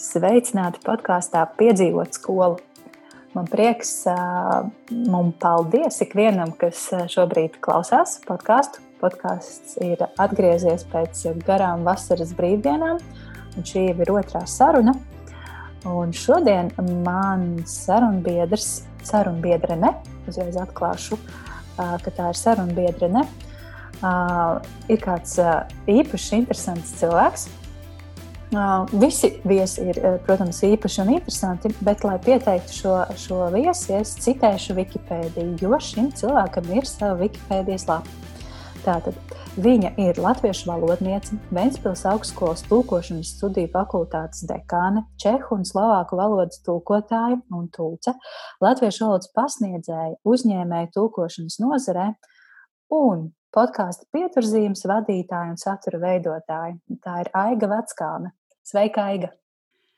Sveicināti podkāstā Piedzīvot skolu. Man prieks un paldies ikvienam, kas šobrīd klausās podkāstu. Podkāsts ir atgriezies pēc garām vasaras brīvdienām, un šī ir otrā saruna. Un šodien man sarunbiedrs, sarunbiedrene, uzreiz atklāšu, ka tā ir sarunbiedrene, ir kāds īpašs, interesants cilvēks. Visi viesi ir, protams, īpaši un interesanti, bet, lai pieteiktu šo, šo viesi, es citēšu Wikipēdiju, jo šim cilvēkam ir sava Wikipēdijas lapa. Tātad viņa ir latviešu valodniece, Vēncpils augstskolas tulkošanas studiju fakultātes dekāne, čehu un slovāku valodas tulkotāja un tulce, latviešu valodas pasniedzēja, uzņēmēja tulkošanas nozarē un podkāstu pieturzīmes vadītāja un satura veidotāja. Tā ir Aiga Veckalna. Sveika, Aiga!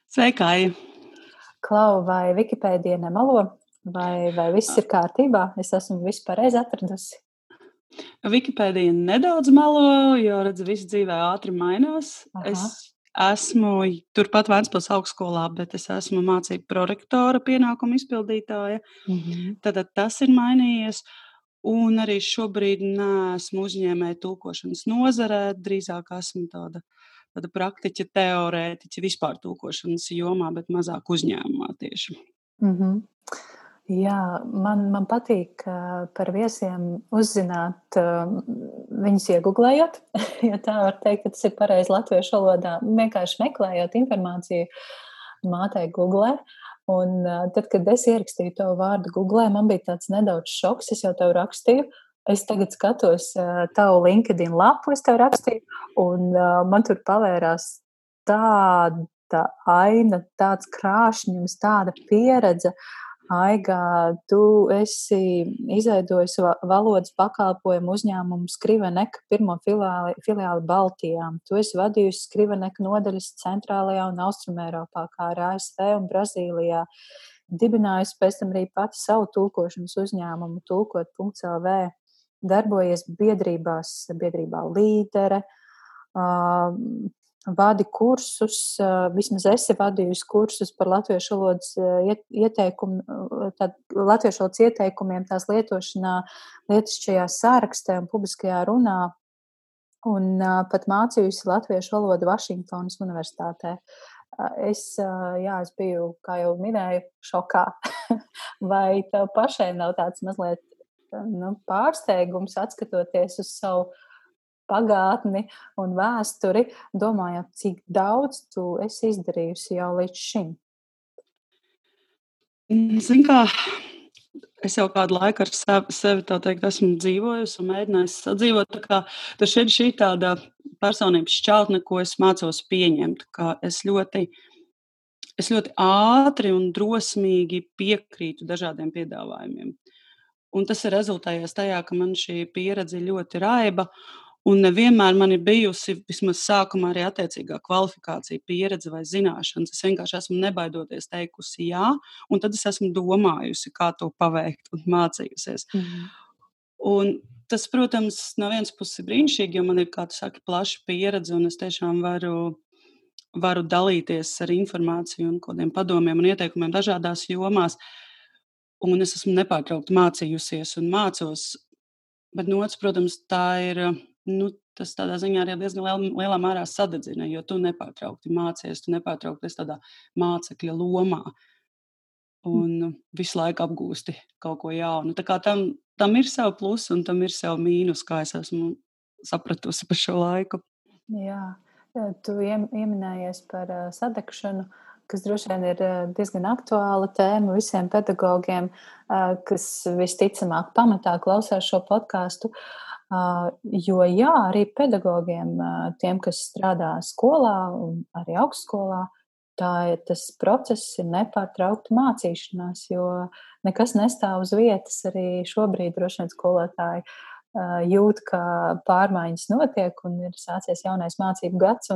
Sveika, Aiga! Klau, vai Wikipēdija nemalo, vai, vai viss ir kārtībā? Es esmu visu pareizi atradusi. Wikipēdija nedaudz melo, jo redzu, viss dzīvē ātri mainās. Aha. Es esmu turpat Vēncpils augstskolā, bet es esmu mācību prorektora pienākumu izpildītāja. Mm -hmm. Tad tas ir mainījies. Un arī šobrīd neesmu uzņēmēja tulkošanas nozarē, drīzāk esmu tāda, tāda praktiķa, teorētiķa vispār tulkošanas jomā, bet mazāk uzņēmumā tieši. Mm -hmm. Jā, man, man patīk par viesiem uzzināt, viņus iegūlējot, ja tā var teikt, tas ir pareizi latviešu valodā. Vienkārši meklējot informāciju mātei Google. Un tad, kad es ierakstīju to vārdu Google, man bija tāds nedaudz šoks. Es jau tev rakstīju, es tagad skatos tavu LinkedIn lapu, es tev rakstīju, un man tur pavērās tāda aina, tāds krāšņums, tāda pieredze. Uh, Aigā, tu esi izveidojis valodas pakalpojumu uzņēmumu Skriveneka pirmo filiāli, filiāli Baltijā. Tu esi vadījusi Skriveneka nodaļas centrālajā un austrumēropā, kā arī ASV un Brazīlijā. Dibinājusi pēc tam arī pati savu tulkošanas uzņēmumu, tulkot.lv. Darbojies biedrībās, biedrībā līdere, vadi kursus, vismaz esi vadījusi kursus par latviešu valodas ieteikumu, tad latviešu valodas ieteikumiem tās lietošanā lietišķajā sārakstē un publiskajā runā, un pat mācījusi latviešu valodu Vašingtonas universitātē. Es, jā, es biju, kā jau minēju, šokā. Vai tev pašai nav tāds mazliet nu, pārsteigums, atskatoties uz savu pagātni un vēsturi, domājot, cik daudz tu esi izdarījusi jau līdz šim? Zin kā, es jau kādu laiku ar sevi, sevi teikt, esmu dzīvojusi un mēģinājusi sadzīvot. Tas ir šī tāda personības šķautne, ko es mācos pieņemt. Es ļoti, es ļoti ātri un drosmīgi piekrītu dažādiem piedāvājumiem. Un tas ir rezultējies tajā, ka man šī pieredze ļoti raiba, Un nevienmēr man ir bijusi vismaz sākumā arī attiecīgā kvalifikācija, pieredze vai zināšanas. Es vienkārši esmu nebaidoties teikusi jā, un tad es esmu domājusi, kā to paveikt un mācījusies. Mm -hmm. Un tas, protams, no vienas puses ir brīnišķīgi, jo man ir, kā tu saki, plaša pieredze, un es tiešām varu, varu dalīties ar informāciju un kādiem padomiem un ieteikumiem dažādās jomās. Un es esmu nepārtraukti mācījusies un mācos. Bet no otras, protams, tā ir nu, tas tādā ziņā arī diezgan liel, lielā mērā sadedzina, jo tu nepārtraukti mācies, tu nepārtraukti esi tādā mācekļa lomā. Hm. Un visu laiku apgūsti kaut ko jaunu. Tā kā tam, tam ir savi plusi un tam ir savi mīnus, kā es esmu sapratusi par šo laiku. Jā, tu ieminējies par sadegšanu, kas droši vien ir diezgan aktuāla tēma visiem pedagogiem, kas visticamāk pamatā klausās šo podkāstu. Uh, Jo, jā, arī pedagogiem, tiem, kas strādā skolā un arī augstskolā, tā, tas process ir nepārtraukta mācīšanās, jo nekas nestāv uz vietas. Arī šobrīd droši vien skolotāji jūt, ka pārmaiņas notiek un ir sācies jaunais mācību gads.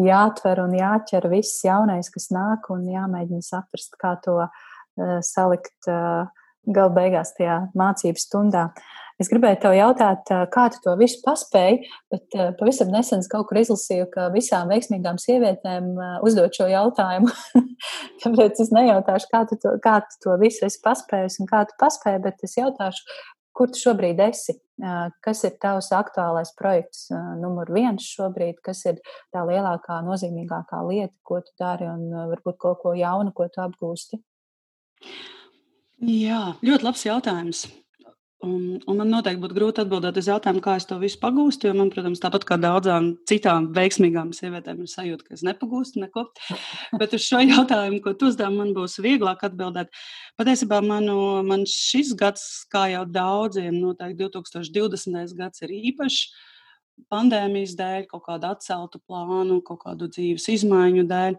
Jāatver un jāķer viss jaunais, kas nāk, un jāmēģina saprast, kā to salikt gala beigās tajā mācību stundā. Es gribēju te jautāt, kā tu to visu paspēji, bet pavisam nesen kaut kur izlasīju, ka visām veiksmīgām sievietēm uzdot šo jautājumu. Tāpēc es nejautāšu, kā tu to, kā tu to visu esi paspējis un kā tu paspēji, bet es jautāšu, kur tu šobrīd esi? Kas ir tavs aktuālais projekts, numur viens šobrīd? Kas ir tā lielākā, nozīmīgākā lieta, ko tu dari un varbūt kaut ko jaunu, ko tu apgūsti? Jā, ļoti labs jautājums. Un, un man noteikti būtu grūti atbildēt uz jautājumu, kā es to visu pagūstu. Jo man, protams, tāpat kā daudzām citām veiksmīgām sievietēm, ir sajūta, ka es nepagūstu neko. Bet uz šo jautājumu, ko tu uzdevi, man būs vieglāk atbildēt. Patiesībā manu, man šis gads, kā jau daudziem, noteikti 2020. gads ir īpašs pandēmijas dēļ, kaut kādu atceltu plānu, kaut kādu dzīves izmaiņu dēļ.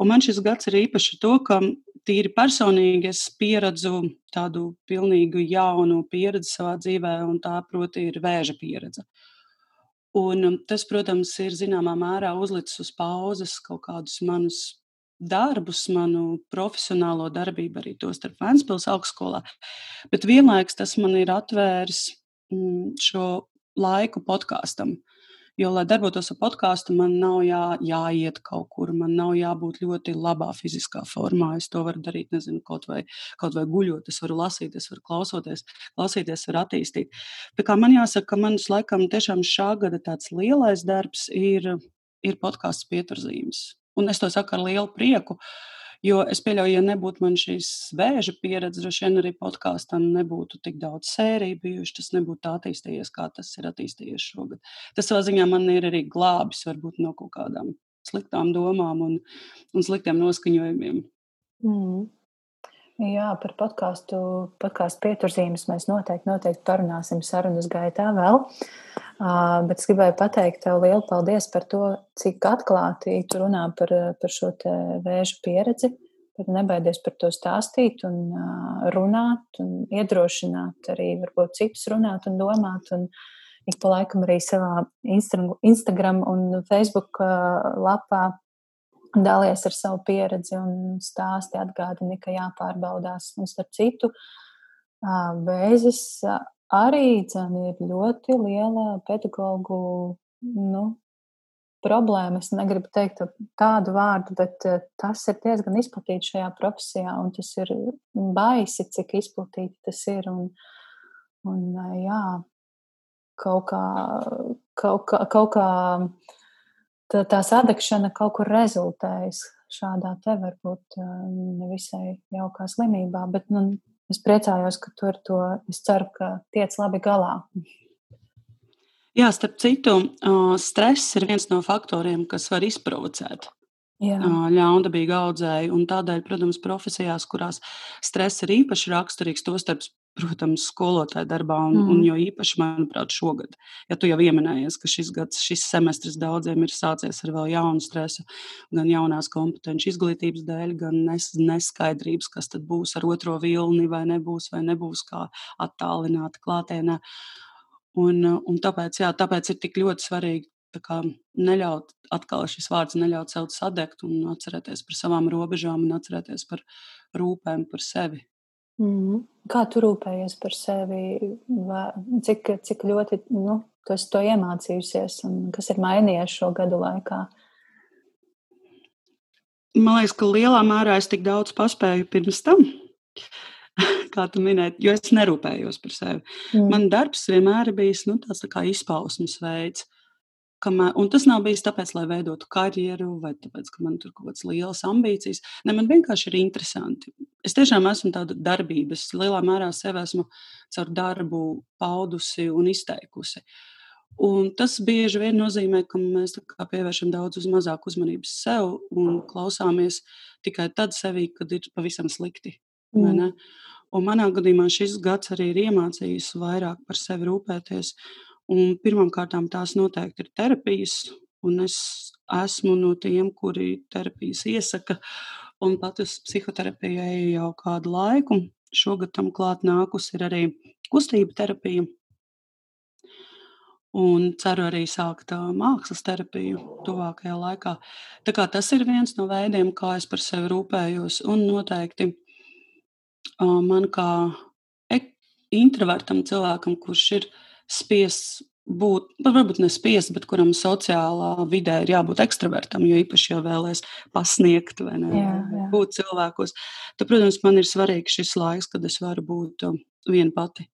Un man šis gads ir īpašs to, ka tīri personīgi es pieredzu tādu pilnīgi jaunu pieredzi savā dzīvē, un tā, proti, ir vēža pieredze. Un um, tas, protams, ir zināmā mērā uzlicis uz pauzes kaut kādus manus darbus, manu profesionālo darbību, arī to starp Vēncpils augstskolā. Bet vienlaikus tas man ir atvēris mm, šo laiku podkāstam. Jo, lai darbotos ar podkāstu, man nav jā, jāiet kaut kur, man nav jābūt ļoti labā fiziskā formā. Es to varu darīt, nezinu, kaut vai, kaut vai guļot, es varu lasīt, es varu klausoties, klausīties, varu attīstīt. Tā kā man jāsaka, ka manas laikam tiešām šā gada tāds lielais darbs ir, ir podkāsts pieturzīmes. Un es to saku ar lielu prieku. Uh, Jo es pieļauju, ja nebūtu man šīs vēža pieredze, droši vien arī podkāstam nebūtu tik daudz sēriju bijuši. Tas nebūtu tā attīstījies, kā tas ir attīstījies šogad. Tas savā ziņā man ir arī glābis varbūt no kaut kādām sliktām domām un, un sliktiem noskaņojumiem. Mm. Jā, par podkāstu, podkāstu pieturzīmes mēs noteikti, noteikti parunāsim sarunas gaitā vēl. Uh, bet es gribēju pateikt tev lielu paldies par to, cik atklāti tu runā par, par šo vēža pieredzi. Nebaidies par to stāstīt un uh, runāt un iedrošināt arī varbūt citus runāt un domāt. Un ik pa laikam arī savā Instagram un Facebook lapā dalies ar savu pieredzi un stāsti atgādini, ka jāpārbaudās. Un starp citu, vēzis arī dzen, ir ļoti liela pedagoģu nu, problēma. Es negribu teikt tādu vārdu, bet tas ir diezgan izplatīts šajā profesijā, un tas ir baisi, cik izplatīti tas ir. Un, un jā, kaut kā, kaut kā, kaut kā tā, sadegšana kaut kur rezultējas šādā te varbūt nevisai jaukā slimībā. Bet nu, es priecājos, ka tu ar to, es ceru, ka tiec labi galā. Jā, starp citu, stress ir viens no faktoriem, kas var izprovocēt ļaundabīgu audzēju. Tādēļ, protams, profesijās, kurās stress ir īpaši raksturīgs, tostarp protams, skolotāja darbā, un, mm. un jo īpaši, manuprāt, šogad. Ja tu jau pieminējies, ka šis gads, šis semestris daudziem ir sācies ar vēl jaunu stresu, gan jaunās kompetenci izglītības dēļ, gan nes, neskaidrības, kas tad būs ar otro vilni, vai nebūs, vai nebūs kā attālināti klātienē. Un, un tāpēc, jā, tāpēc ir tik ļoti svarīgi neļaut atkal šis vārds, neļaut sev sadegt un atcerēties par savām robežām un atcerēties par rūpēm par sevi. Mm. Kā tu rūpējies par sevi? Vai, cik, cik ļoti nu, tu esi to iemācījusies un kas ir mainījies šo gadu laikā? Man liekas, ka lielā mērā es tik daudz paspēju pirms tam, kā tu minēji, jo es nerūpējos par sevi. Mm. Man darbs vienmēr ir bijis nu, tāds tā kā izpausmes veids. Kamēr, un tas nav bijis tāpēc, lai veidotu karjeru, vai tāpēc, ka man tur kaut kādas lielas ambīcijas. Ne, man vienkārši ir interesanti. Es tiešām esmu tāda darbības, lielā mērā sev esmu caur darbu paudusi un izteikusi. Un tas bieži vien nozīmē, ka mēs pievēršam daudz uz mazāk uzmanības sev un klausāmies tikai tad sevī, kad ir pavisam slikti. Mm. Un manā gadījumā šis gads arī ir iemācījis vairāk par sevi rūpēties. Pirmkārt, tās noteikti ir terapijas, un es esmu no tiem, kuri terapijas iesaka. Un pat uz psihoterapiju eju jau kādu laiku. Šogad tam klāt nākus ir arī kustība terapija. Un ceru arī sākt mākslas terapiju tuvākajā laikā. Tā kā tas ir viens no veidiem, kā es par sevi rūpējos. Un noteikti man kā introvertam cilvēkam, kurš ir spiests būt, varbūt ne spiests, bet kuram sociālā vidē ir jābūt ekstravertam, jo īpaši jau vēlēs pasniegt vai ne, jā, jā. būt cilvēkos. Tad, protams, man ir svarīgs šis laiks, kad es varu būt um, viena pati.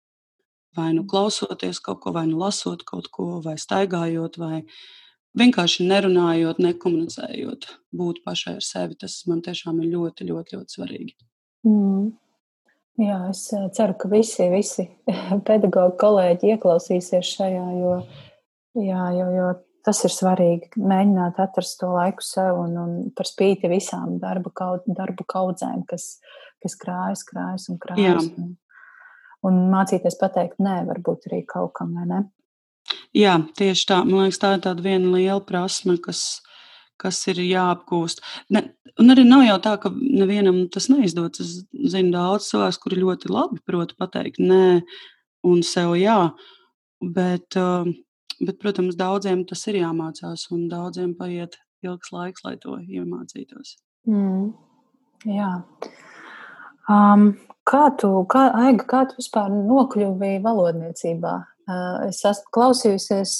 Vai nu klausoties kaut ko, vai nu lasot kaut ko, vai staigājot, vai vienkārši nerunājot, nekomunicējot, būt pašai ar sevi. Tas man tiešām ir ļoti, ļoti, ļoti svarīgi. Mm. Jā, es eh, ceru, ka visi, visi pedagoģi kolēģi ieklausīsies šajā, jo, jā, jo, jo tas ir svarīgi. Mēģināt atrast to laiku sev un, un par spīti visām darba, kaut, darbu kaudzēm, kas, kas krājas, krājas un krājas. Jā. Un, un mācīties pateikt, nē, varbūt arī kaut kam, vai ne? Jā, tieši tā. Man liekas, tā ir tāda viena liela prasme, kas, kas ir jāapgūst. Ne, un arī nav jau tā, ka nevienam tas neizdodas. Es zinu daudz cilvēku, kuri ļoti labi prot pateikt nē un sev jā. Bet, um, bet, protams, daudziem tas ir jāmācās, un daudziem paiet ilgs laiks, lai to iemācītos. Mm, jā. Um, kā tu, kā, Aiga, kā tu vispār nokļuvi valodniecībā? Es esmu klausījusies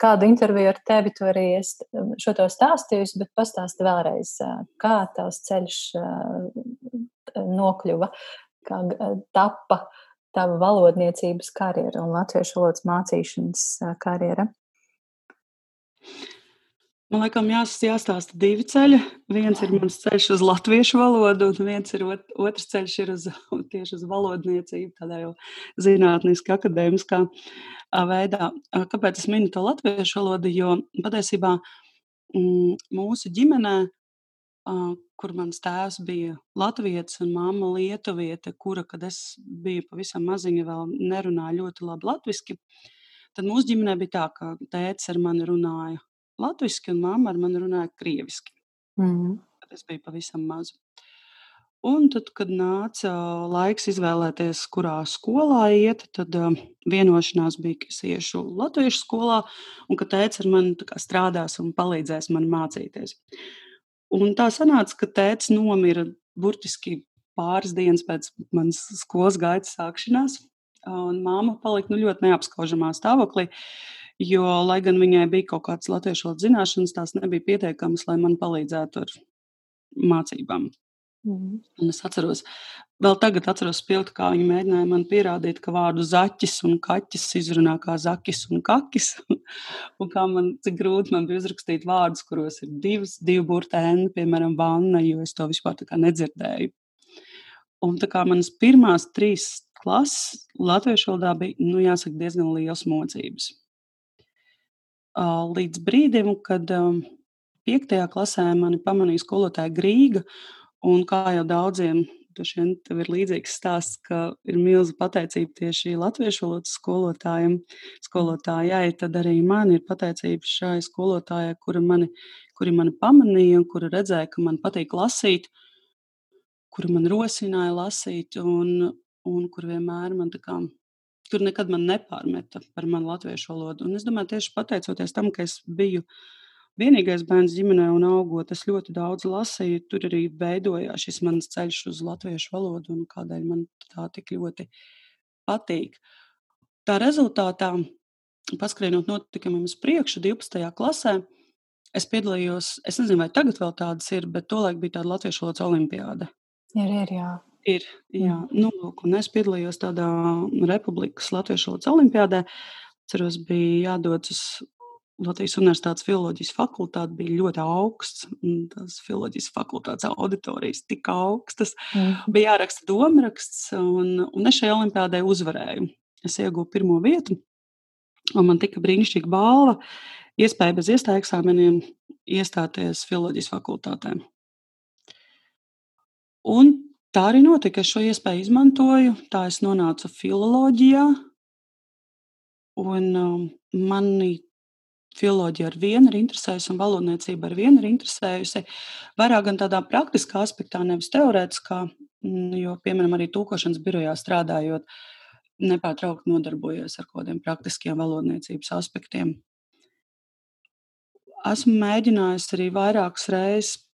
kādu interviju ar tevi, tu arī šo to stāstījusi, bet pastāsti vēlreiz, kā tavs ceļš nokļuva, kā tappa tava valodniecības karjera un latviešu valodas mācīšanas karjera. Man liekas, jās, jāstāsta divi ceļi. Viens ir mans ceļš uz latviešu valodu, un viens ir ot, otrs ceļš ir uz, tieši uz valodniecību, tādā jau zinātniski, akadēmiskā veidā. Kāpēc es minu to latviešu valodu? Jo patiesībā mm, mūsu ģimenē, kur mans tēvs bija latvietis un mamma lietuviete, kura, kad es biju pavisam maziņa, vēl nerunāja ļoti labi latviski, tad mūsu ģimenē bija tā, ka tēvs ar mani runāja latviešu, un mamma ar mani runāja krieviski. Mm. Tas bija pavisam maz. Un tad, kad nāca laiks izvēlēties, kurā skolā iet, tad uh, vienošanās bija, ka es iešu latviešu skolā, un ka tēvs ar mani strādās un palīdzēs man mācīties. Un tā sanāca, ka tēvs nomira burtiski pāris dienas pēc manas skolas gaitas sākšanās, un māma palika nu, ļoti neapskaužamā stāvoklī. Jo, lai gan viņai bija kaut kādas latviešu valodas zināšanas, tās nebija pietiekamas, lai man palīdzētu ar mācībām. Mm. Un es atceros, vēl tagad atceros spilgti, kā viņi mēģināja man pierādīt, ka vārdu zaķis un kaķis izrunā kā zakis un kakis. un kā man, cik grūti man bija uzrakstīt vārdus, kuros ir divas, divu burta N, piemēram, vanna, jo es to vispār nedzirdēju. Un tā kā manas pirmās trīs klases latviešu valodā bija, nu, jāsaka, diezgan liels mocības līdz brīdim, kad piektajā klasē mani pamanīja skolotāja Grīga. Un kā jau daudziem šiem tev ir līdzīgs stāsts, ka ir milzīga pateicība tieši latviešu valodas skolotājiem, skolotājai, tad arī man ir pateicība šai skolotājai, kura mani, kuri mani pamanīja un kura redzēja, ka man patīk lasīt, kura man rosināja lasīt un, un kur vienmēr man tā kā tur nekad man nepārmeta par manu latviešu valodu. Un es domāju, tieši pateicoties tam, ka es biju vienīgais bērns ģimenē un augot, es ļoti daudz lasīju. Tur arī veidojās šis mans ceļš uz latviešu valodu un kādēļ man tā tik ļoti patīk. Tā rezultātā, paskrienot notikumiem uz priekšu, 12. klasē, es piedalījos, es nezinu, vai tagad vēl tādas ir, bet tolaik bija tāda latviešu valodas olimpiāda. Ir, ir, jā. Ir, jā. Nu, lūk, un es piedalījos tādā Republikas Latviešu valodas olimpiādē. Ceros, bija jādodas uz Latvijas Universitātes filozofijas fakultāti bija ļoti augsts. Tās filozofijas fakultātes auditorijas tik augstas. Mm. Bija jāraksta domāraksts, un, un es šajā olimpiādē uzvarēju. Es ieguvu pirmo vietu, un man tika brīnišķīga balva, iespēja bez iestājas eksāmeniem iestāties filozofijas fakultātē. Un Tā arī notika. Es šo iespēju izmantoju. Tā es nonācu filozofijā. Un um, mani filozofija ar vienu ir interesējusi, un valodniecība ar vienu ir interesējusi. Vairāk gan tādā praktiskā aspektā, nevis teorētiskā, mm, jo, piemēram, arī tūkošanas birojā strādājot, nepārtraukti nodarbojos ar kaut kādiem praktiskiem valodniecības aspektiem. Esmu mēģinājusi arī vairākas reizes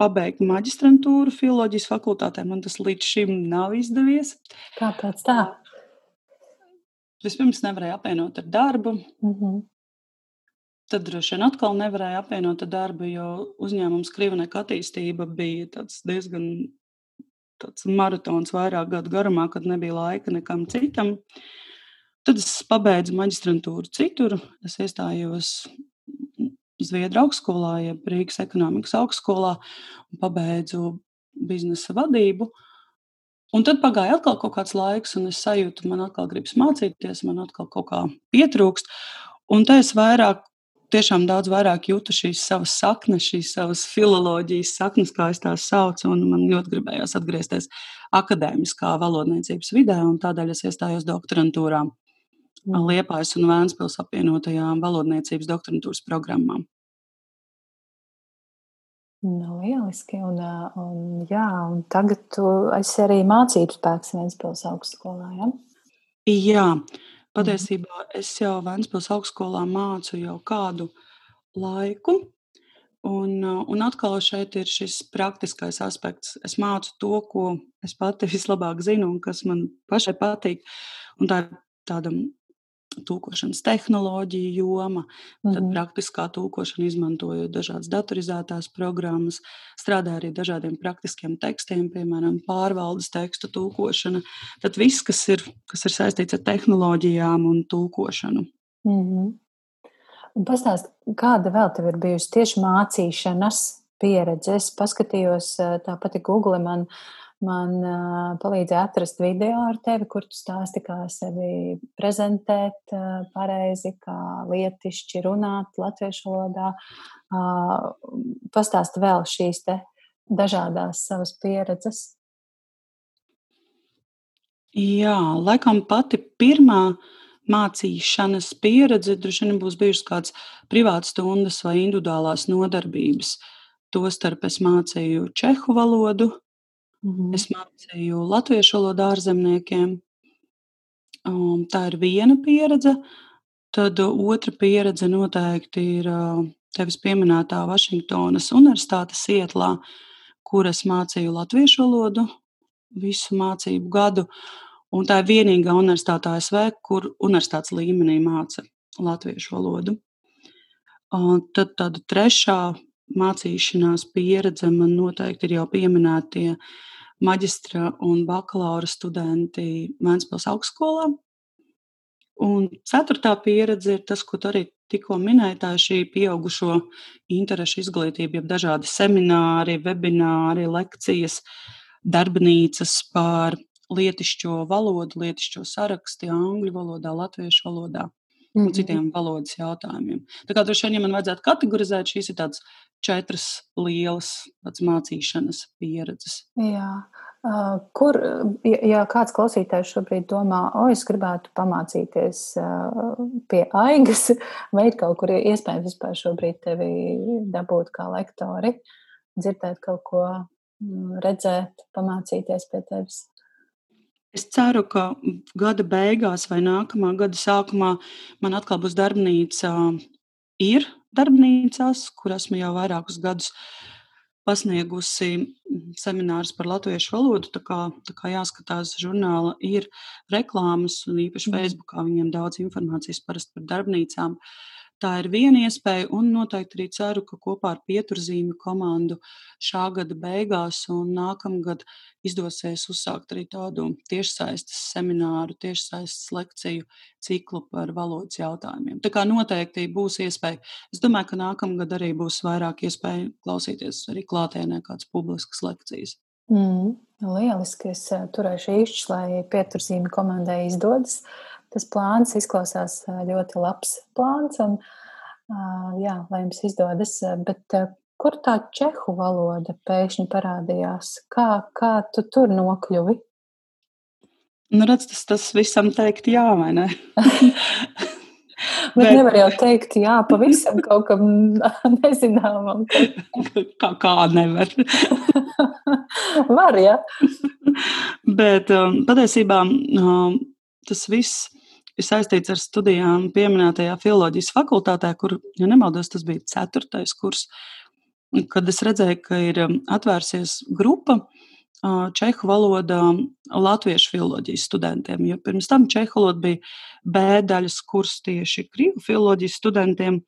pabeigt maģistrantūru filozofijas fakultātē. Man tas līdz šim nav izdevies. Kāpēc tā? Vispirms nevarēju apvienot ar darbu. Mm -hmm. Tad droši vien atkal nevarēju apvienot ar darbu, jo uzņēmums Krievneka attīstība bija diezgan tāds maratons vairāk gadu garumā, kad nebija laika nekam citam. Tad es pabeidzu maģistrantūru citur. Es iestājos Zviedru augstskolā, jeb Rīgas ekonomikas augstskolā, un pabeidzu biznesa vadību. Un tad pagāja atkal kaut kāds laiks, un es sajūtu, man atkal gribas mācīties, man atkal kaut kā pietrūkst. Un te es vairāk, tiešām daudz vairāk jūtu šīs savas saknes, šīs savas filoloģijas saknes, kā es tās saucu, un man ļoti gribējās atgriezties akadēmiskā valodniecības vidē, un tādēļ es iestājos doktorantūrā Liepājas un Vēncpils apvienotajām valodniecības doktorantūras programmām. Nu, lieliski. Un, un, jā, un tagad tu esi arī mācības spēks Vēncpils augstskolā. Ja? Jā, patiesībā es jau Vēncpils augstskolā mācu jau kādu laiku. Un, un atkal šeit ir šis praktiskais aspekts. Es mācu to, ko es pati vislabāk zinu un kas man pašai patīk. Un tā ir tāda tūkošanas tehnoloģija joma, tad mm -hmm. praktiskā tūkošana, izmantojot dažādas datorizētās programmas, strādā arī dažādiem praktiskiem tekstiem, piemēram, pārvaldes tekstu tūkošana. Tad viss, kas ir, kas ir saistīts ar tehnoloģijām un tūkošanu. Mm -hmm. Pastāst, kāda vēl tev ir bijusi tieši mācīšanas pieredze? Es paskatījos, tāpat Google man uh, man uh, palīdzēja atrast video ar tevi, kur tu stāsti, kā sevi prezentēt uh, pareizi, kā lietišķi runāt latviešu valodā. Uh, pastāsti vēl šīs te dažādās savas pieredzes. Jā, laikam pati pirmā mācīšanas pieredze droši vien būs bijusi kāds privāts stundas vai individuālās nodarbības. Tostarp es mācīju čehu valodu, Mhm. Es mācīju latviešu valodu ārzemniekiem. Um, tā ir viena pieredze. Tad otra pieredze noteikti ir uh, tevis pieminētā Vašingtonas Universitātes ietlā, kur es mācīju latviešu valodu visu mācību gadu. Un tā ir vienīgā universitāte ASV, kur universitātes līmenī māca latviešu valodu. Un tad tāda trešā mācīšanās pieredze man noteikti ir jau pieminētie maģistra un bakalaura studenti Vēncpils augstskolā. Un ceturtā pieredze ir tas, ko tu arī tikko minēji, tā ir šī pieaugušo interešu izglītība, jeb dažādi semināri, webināri, lekcijas, darbnīcas par lietišķo valodu, lietišķo sarakstu, angļu valodā, latviešu valodā mm -hmm. citiem valodas jautājumiem. Tā kā droši vien, ja man vajadzētu kategorizēt, šīs ir tādas četras lielas mācīšanas pieredzes. Jā. Kur, ja kāds klausītājs šobrīd domā, o, es gribētu pamācīties pie aigas, vai ir kaut kur iespējams vispār šobrīd tevi dabūt kā lektori, dzirdēt kaut ko, mm, redzēt, pamācīties pie tevis? Es ceru, ka gada beigās vai nākamā gada sākumā man atkal būs darbnīca. Ir darbnīcās, kur esmu jau vairākus gadus pasniegusi seminārus par latviešu valodu. Tā kā, tā kā jāskatās, žurnāla ir reklāmas, un īpaši mm. Facebookā viņiem daudz informācijas parasti par darbnīcām. Uh, Tā ir viena iespēja, un noteikti arī ceru, ka kopā ar pieturzīmju komandu šā gada beigās un nākamgad izdosies uzsākt arī tādu tiešsaistes semināru, tiešsaistes lekciju ciklu par valodas jautājumiem. Tā kā noteikti būs iespēja. Es domāju, ka nākamgad arī būs vairāk iespēju klausīties arī klātienē kādas publiskas lekcijas. Mm, lieliski. Es eh, turēšu īšķis, lai pieturzīmju komandai izdodas. Uh, tas plāns izklausās ļoti labs plāns, un jā, lai jums izdodas. Bet kur tā čehu valoda pēkšņi parādījās? Kā, kā tu tur nokļuvi? Nu, redz, tas, tas visam teikt jā, vai ne? Bet, Bet nevar jau teikt, jā, pavisam kaut kam nezināmam. kā, kā nevar? Var, jā. Bet um, patiesībā um, tas viss ir saistīts ar studijām pieminētajā filozofijas fakultātē, kur, ja nemaldos, tas bija ceturtais kurs. kad es redzēju, ka ir atvērsies grupa čehu valodā latviešu filoloģijas studentiem. Jo pirms tam čehu valoda bija B daļas kurs tieši krievu filoloģijas studentiem.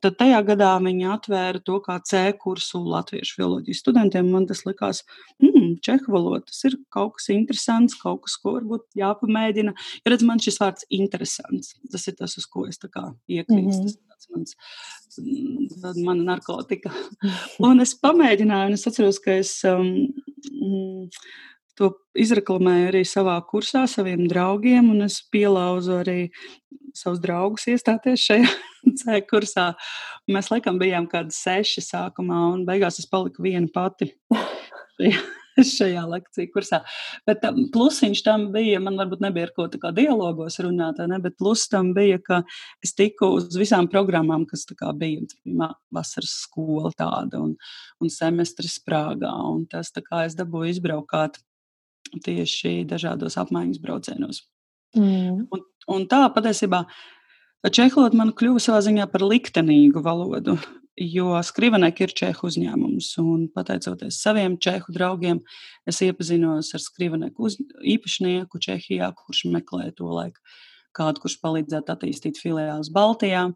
Tad tajā gadā viņi atvēra to kā C kursu latviešu filoloģijas studentiem. Man tas likās, hmm, čehu valoda, tas ir kaut kas interesants, kaut kas, ko varbūt jāpamēģina. Ja redz, man šis vārds interesants, tas ir tas, uz ko es iekrīstu. Mm -hmm. Mans, mm, mana narkotika. Un es pamēģināju, un es atceros, ka es um, mm, to izreklamēju arī savā kursā saviem draugiem, un es pielauzu arī savus draugus iestāties šajā C kursā. Mēs laikam bijām kādi seši sākumā, un beigās es paliku viena pati. Šajā, lekciju kursā. Bet um, plusiņš tam bija, man varbūt nebija ar ko tā dialogos runāt, ne, bet plus tam bija, ka es tiku uz visām programmām, kas kā, bija. bija vasaras skola tāda un, un semestris Prāgā. Un tas tā kā es dabūju izbraukāt tieši dažādos apmaiņas braucienos. Mm. Un, un tā patiesībā Čehloda man kļuva savā ziņā par liktenīgu valodu, jo Skrivenek ir čehu uzņēmums. Un pateicoties saviem čehu draugiem, es iepazinos ar Skriveneku uz, īpašnieku Čehijā, kurš meklē to laiku kādu, kurš palīdzētu attīstīt filiālus Baltijā.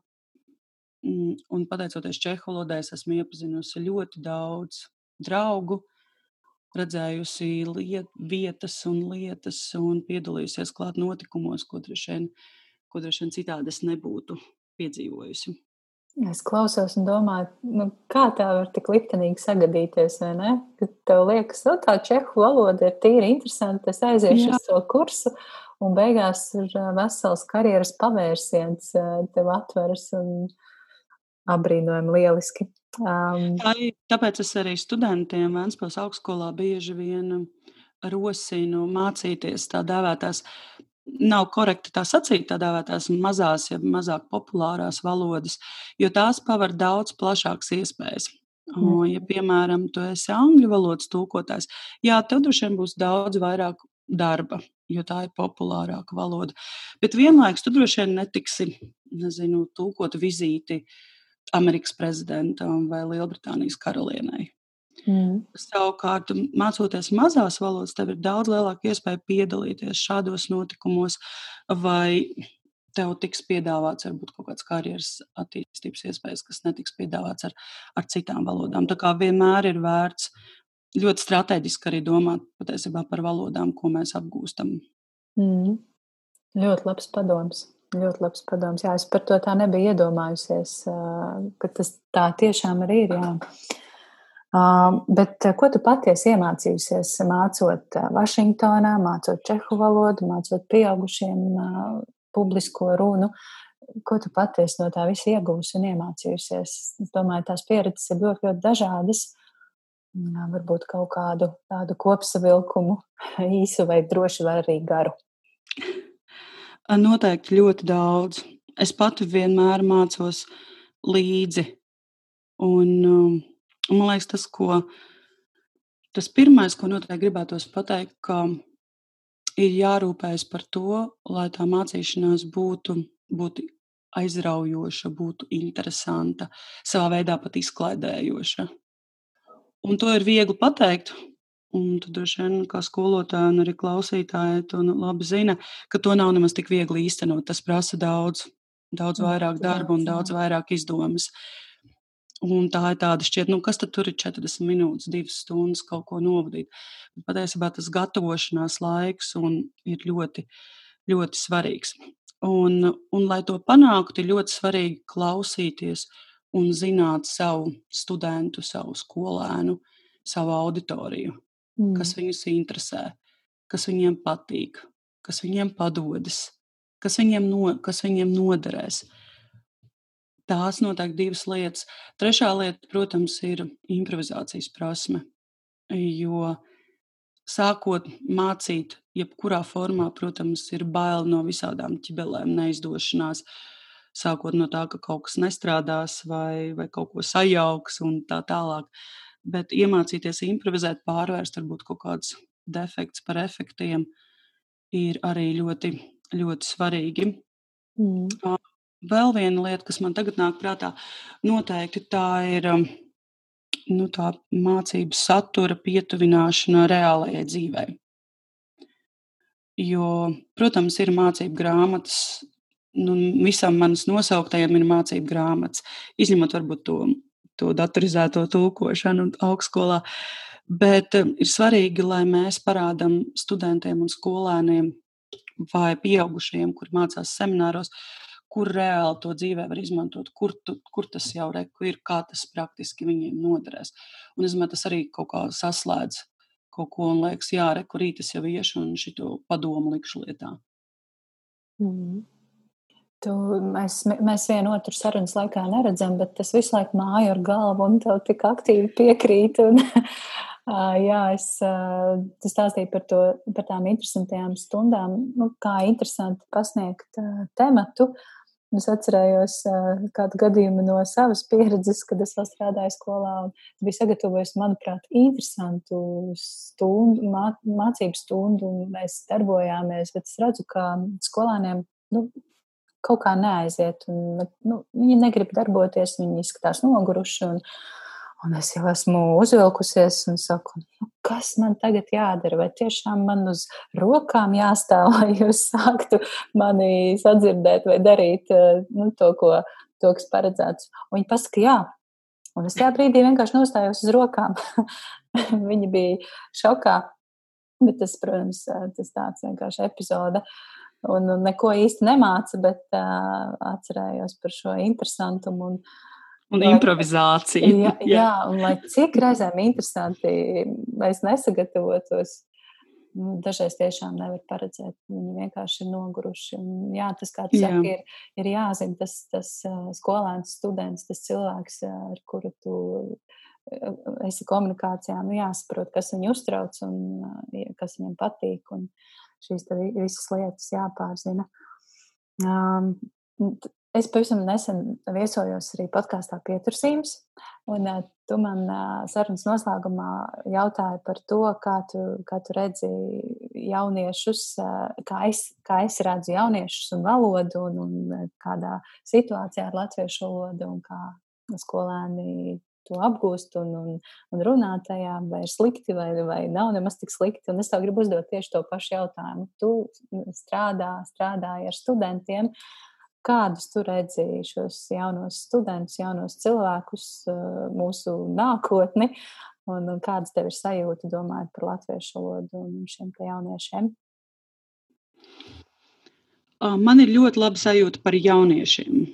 Mm, un pateicoties čehu valodai, es esmu iepazinusi ļoti daudz draugu, redzējusi liet, vietas un lietas un piedalījusies klāt notikumos, ko droši vien, ko droši vien citādi es nebūtu piedzīvojusi. Es klausos un domāju, nu, kā tā var tik liktenīgi sagadīties, vai ne? Kad tev liekas, ka tā čehu valoda ir tīri interesanta, es aiziešu Jā. uz to kursu, un beigās ir vesels karjeras pavērsiens tev atveras un apbrīnojami lieliski. Um, Tā, tāpēc es arī studentiem Vēnspils augstskolā bieži vien rosinu mācīties tā dēvētās nav korekti tā sacīt, tā dēvētās mazās, ja mazāk populārās valodas, jo tās paver daudz plašākas iespējas. Mm. Ja, piemēram, tu esi angļu valodas tūkotājs, jā, tev droši vien būs daudz vairāk darba, jo tā ir populārāka valoda. Bet vienlaikus tu droši vien netiksi, nezinu, tūkot vizīti Amerikas prezidentam vai Lielbritānijas karalienei. Mm. Savukārt, mācoties mazās valodas, tev ir daudz lielāka iespēja piedalīties šādos notikumos, vai tev tiks piedāvāts varbūt kaut kāds karjeras attīstības iespējas, kas netiks piedāvāts ar, ar citām valodām. Tā kā vienmēr ir vērts ļoti strateģiski arī domāt patiesībā par valodām, ko mēs apgūstam. Mm. Ļoti labs padoms. Ļoti labs padoms. Jā, es par to tā nebiju iedomājusies, ka tas tā tiešām arī ir. Jā. Bet ko tu patiesi iemācījusies mācot Vašingtonā, mācot čehu valodu, mācot pieaugušiem publisko runu? Ko tu patiesi no tā visa iegūsi un iemācījusies? Es domāju, tās pieredzes ir ļoti, ļoti dažādas. Varbūt kaut kādu tādu kopsavilkumu, īsu vai droši vai arī garu. Noteikti ļoti daudz. Es pati vienmēr mācos līdzi. Un, um, Un man liekas, tas, ko, tas pirmais, ko noteikti gribētos pateikt, ka ir jārūpējas par to, lai tā mācīšanās būtu, būtu aizraujoša, būtu interesanta, savā veidā pat izklaidējoša. Un to ir viegli pateikt. Un tu droši vien, kā skolotāja un arī klausītāja, to nu labi zina, ka to nav nemaz tik viegli īstenot. Tas prasa daudz, daudz vairāk darba un daudz vairāk izdomas. Un tā ir tāda šķiet, nu, kas tur ir 40 minūtes, 2 stundas kaut ko novadīt. Bet patiesībā tas gatavošanās laiks ir ļoti, ļoti svarīgs. Un, un, lai to panāktu, ir ļoti svarīgi klausīties un zināt savu studentu, savu skolēnu, savu auditoriju, mm. kas viņus interesē, kas viņiem patīk, kas viņiem padodas, kas viņiem, no, kas viņiem noderēs. Tās noteikti divas lietas. Trešā lieta, protams, ir improvizācijas prasme. Jo sākot mācīt, jebkurā formā, protams, ir bail no visādām ķibelēm, neizdošanās. Sākot no tā, ka kaut kas nestrādās vai, vai kaut ko sajauks un tā tālāk. Bet iemācīties improvizēt, pārvērst varbūt kaut kādus defektus par efektiem, ir arī ļoti, ļoti svarīgi. Mm. Vēl viena lieta, kas man tagad nāk prātā, noteikti tā ir um, nu, tā mācību satura pietuvināšana reālajai dzīvei. Jo, protams, ir mācību grāmatas, nu, visam manas nosauktajam ir mācību grāmatas, izņemot varbūt to, to datorizēto tulkošanu augstskolā. Bet um, ir svarīgi, lai mēs parādām studentiem un skolēniem vai pieaugušajiem, kuri mācās semināros, kur reāli to dzīvē var izmantot, kur, tu, kur tas jau reku ir, kā tas praktiski viņiem noderēs. Un es domāju, tas arī kaut kā saslēdz kaut ko un liekas, jā, reku rītas jau iešu un šito padomu likšu lietā. Mm. Tu, mēs, mēs vienu otru sarunas laikā neredzam, bet tas visu laiku māju ar galvu un tev tik aktīvi piekrīt. Un, jā, es tu stāstīju par, to, par tām interesantajām stundām, nu, kā interesanti pasniegt tematu. Es atcerējos kādu gadījumu no savas pieredzes, kad es vēl strādāju skolā. Es biju sagatavojis, manuprāt, interesantu stundu, mā, mācību stundu, un mēs darbojāmies. Bet es redzu, ka skolāniem nu, kaut kā neaiziet. Un, nu, viņi negrib darboties, viņi izskatās noguruši. Un, un es jau esmu uzvilkusies un saku, nu, kas man tagad jādara? Vai tiešām man uz rokām jāstāv, lai jūs sāktu mani sadzirdēt vai darīt nu, to, ko, to, kas paredzēts? Un viņi pasaka, jā. Un es tajā brīdī vienkārši nostājos uz rokām. viņi bija šokā. Bet tas, protams, tas tāds vienkārši epizode. Uh, un neko īsti nemāca, bet uh, atcerējos par šo interesantumu. Un, Un lai, improvizācija. Jā, jā, un lai cik reizēm interesanti mēs nesagatavotos, nu, dažreiz tiešām nevar paredzēt. Viņi vienkārši ir noguruši. Un, jā, tas, kā tu jā. saki, ir, ir jāzina tas, tas skolēns, students, tas cilvēks, ar kuru tu esi komunikācijā. Nu, jāsaprot, kas viņu uztrauc un kas viņam patīk. Un, uh, šīs visas lietas jāpārzina. Um, es pavisam nesen viesojos arī podkāstā Pietursījums, un uh, tu man uh, sarunas noslēgumā jautāji par to, kā tu, kā tu redzi jauniešus, uh, kā, es, kā es redzu jauniešus un valodu, un, un kādā situācijā ar latviešu valodu, un kā skolēni to apgūst un, un, un runāt tajā, vai ir slikti, vai, vai nav nemaz tik slikti. Un es tev gribu uzdot tieši to pašu jautājumu. Tu strādā, strādāji ar studentiem. Kādus tu redzēji šos jaunos studentus, jaunos cilvēkus, mūsu nākotni, un, un kādas tev ir sajūta domājot par latviešu valodu un šiem jauniešiem? Man ir ļoti laba sajūta par jauniešiem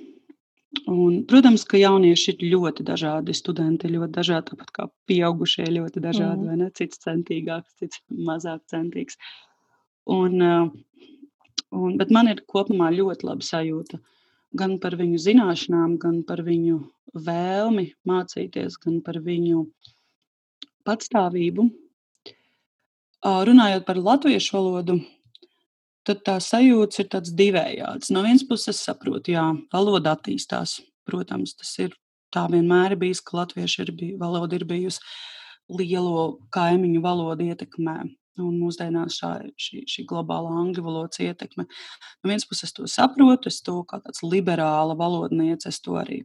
Un, protams, ka jaunieši ir ļoti dažādi, studenti ir ļoti dažādi, tāpat kā pieaugušie ir ļoti dažādi, mm. Cits centīgāks, cits mazāk centīgs. Un, un, bet man ir kopumā ļoti laba sajūta gan par viņu zināšanām, gan par viņu vēlmi mācīties, gan par viņu patstāvību. Runājot par latviešu valodu, tad tā sajūta ir tāds divējāds. No vienas puses, es saprotu, jā, valoda attīstās. Protams, tas ir tā vienmēr bijis, ka latviešu ir bij, valoda ir bijusi lielo kaimiņu valodu ietekmē. Un mūsdienās šā, šī, šī globālā angļu valodas ietekme. No vienas puses, to saprotu, es to kā tāds liberāla valodniece, es to arī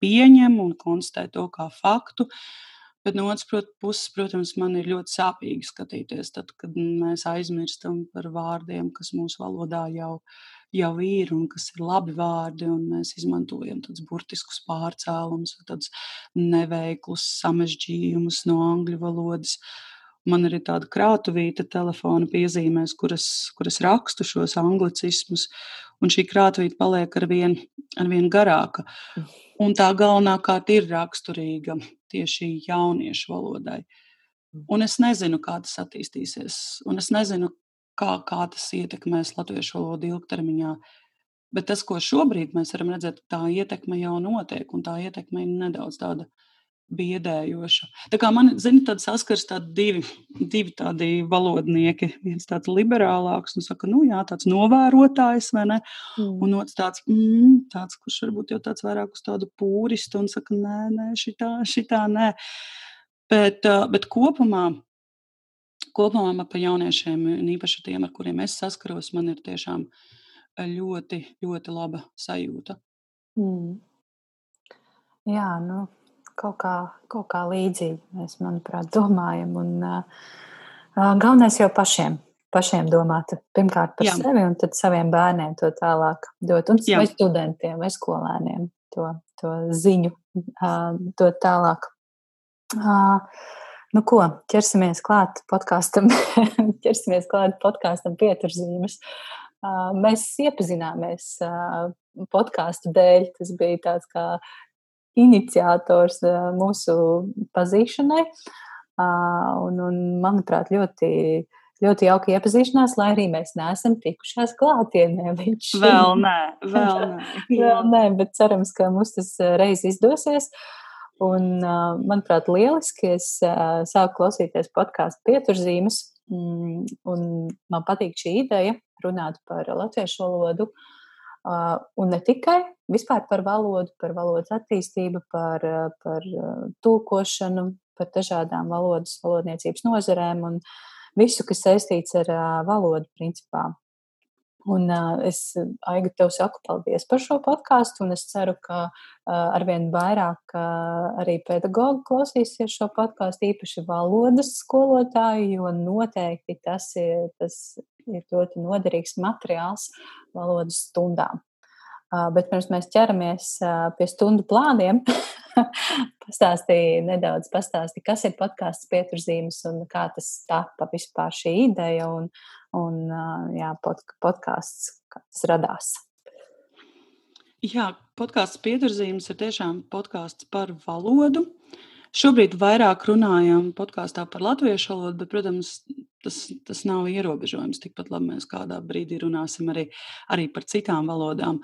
pieņemu un konstatēju to kā faktu. Uh, Bet no otras puses, protams, man ir ļoti sāpīgi skatīties, tad, kad mēs aizmirstam par vārdiem, kas mūsu valodā jau, jau ir un kas ir labi vārdi, un mēs izmantojam tādus burtiskus pārcēlumus, tādus neveiklus samežģījumus no angļu valodas. Man ir tāda krātuvīte telefona piezīmēs, kuras, kuras rakstu šos anglicismus, un šī krātuvīte paliek ar vien, ar vien garāka. Un tā galvenokārt ir raksturīga tieši jauniešu valodai. Mm. Un es nezinu, kā tas attīstīsies, un es nezinu, kā, kā tas ietekmēs latviešu valodu ilgtermiņā. Bet tas, ko šobrīd mēs varam redzēt, tā ietekme jau notiek, un tā ietekme ir nedaudz tāda biedējoša. Tā kā man, zini, tad saskars tādi divi, divi tādi valodnieki. Viens tāds liberālāks, un saka, nu jā, tāds novērotājs, vai ne? Mm. Un otrs tāds, mm, tāds, kurš varbūt jau tāds vairāk uz tādu pūristu un saka, nē, nē, šitā, šitā nē. Bet, bet kopumā, kopumā par jauniešiem, un īpaši tiem, ar kuriem es saskaros, man ir tiešām ļoti, ļoti laba sajūta. Mm. Jā, nu, kaut kā, kaut kā līdzīgi mēs, manuprāt, domājam. Un, uh, galvenais jau pašiem. Pašiem domāt pirmkārt par Jā. sevi un tad saviem bērniem to tālāk dot. Un vai studentiem vai skolēniem to, to ziņu uh, dot tālāk. Uh, nu ko, ķersimies klāt podkāstam, ķersimies klāt podkāstam pieturzīmes. Uh, mēs iepazināmies uh, podkāstu dēļ. Tas bija tāds kā iniciators mūsu pazīšanai. Un, un, manuprāt, ļoti, ļoti jauka iepazīšanās, lai arī mēs neesam tikušās klātienē. Vēl nē, vēl nē. vēl nē, bet cerams, ka mums tas reiz izdosies. Un, manuprāt, lieliski es sāku klausīties podkāstu pieturzīmes, mm, un man patīk šī ideja runāt par latviešu valodu. Uh, Un ne tikai vispār par valodu, par valodas attīstību, par, par tulkošanu, par dažādām valodas, valodniecības nozarēm un visu, kas saistīts ar valodu principā. Un uh, es, Aiga, tev saku paldies par šo podkāstu, un es ceru, ka uh, arvien vairāk uh, arī pedagogi klausīsies šo podkāstu, īpaši valodas skolotāji, jo noteikti tas ir, tas ir ļoti noderīgs materiāls valodas stundām. Uh, bet pirms mēs ķeramies uh, pie stundu plāniem, pastāstīja nedaudz, pastāstīja, kas ir podkāsts pieturzīmes un kā tas tapa vispār šī ideja. Un, un jā, pod, podkāsts, kas radās. Jā, podkāsts pieturzīmes ir tiešām podkāsts par valodu. Šobrīd vairāk runājam podkāstā par latviešu valodu, bet, protams, tas, tas nav ierobežojums. Tikpat labi mēs kādā brīdī runāsim arī, arī par citām valodām.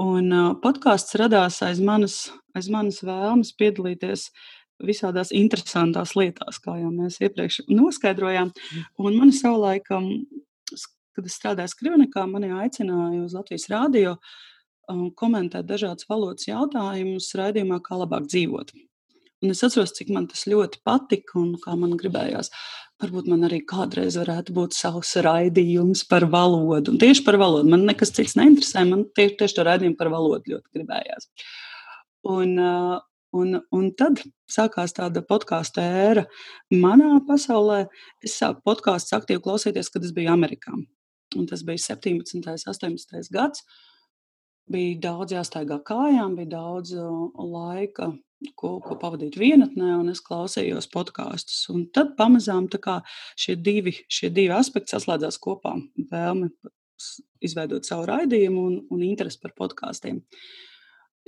Un podkāsts radās aiz manas, aiz manas vēlmes piedalīties visādās interesantās lietās, kā jau mēs iepriekš noskaidrojām. Mm. Un man savulaik, kad es strādāju Skrivnikā, mani aicināja uz Latvijas rādio komentēt dažādas valodas jautājumus raidījumā, kā labāk dzīvot. Un es atceros, cik man tas ļoti patika un kā man gribējās. Varbūt man arī kādreiz varētu būt savs raidījums par valodu. Un tieši par valodu. Man nekas cits neinteresē. Man tieši, tieši to raidījumu par valodu ļoti gribējās. Un, Un, un tad sākās tāda podkāstu ēra manā pasaulē. Es sāku podkāstus aktīvi klausīties, kad es biju Amerikā. Un tas bija 17. un 18. gads. Bija daudz jāstaigā kājām, bija daudz laika, ko, ko pavadīt vienatnē, un es klausījos podkāstus. Tad pamazām šie divi, šie divi aspekti saslēdzās kopā. Vēlme izveidot savu raidījumu un, un interesi par podkāstiem.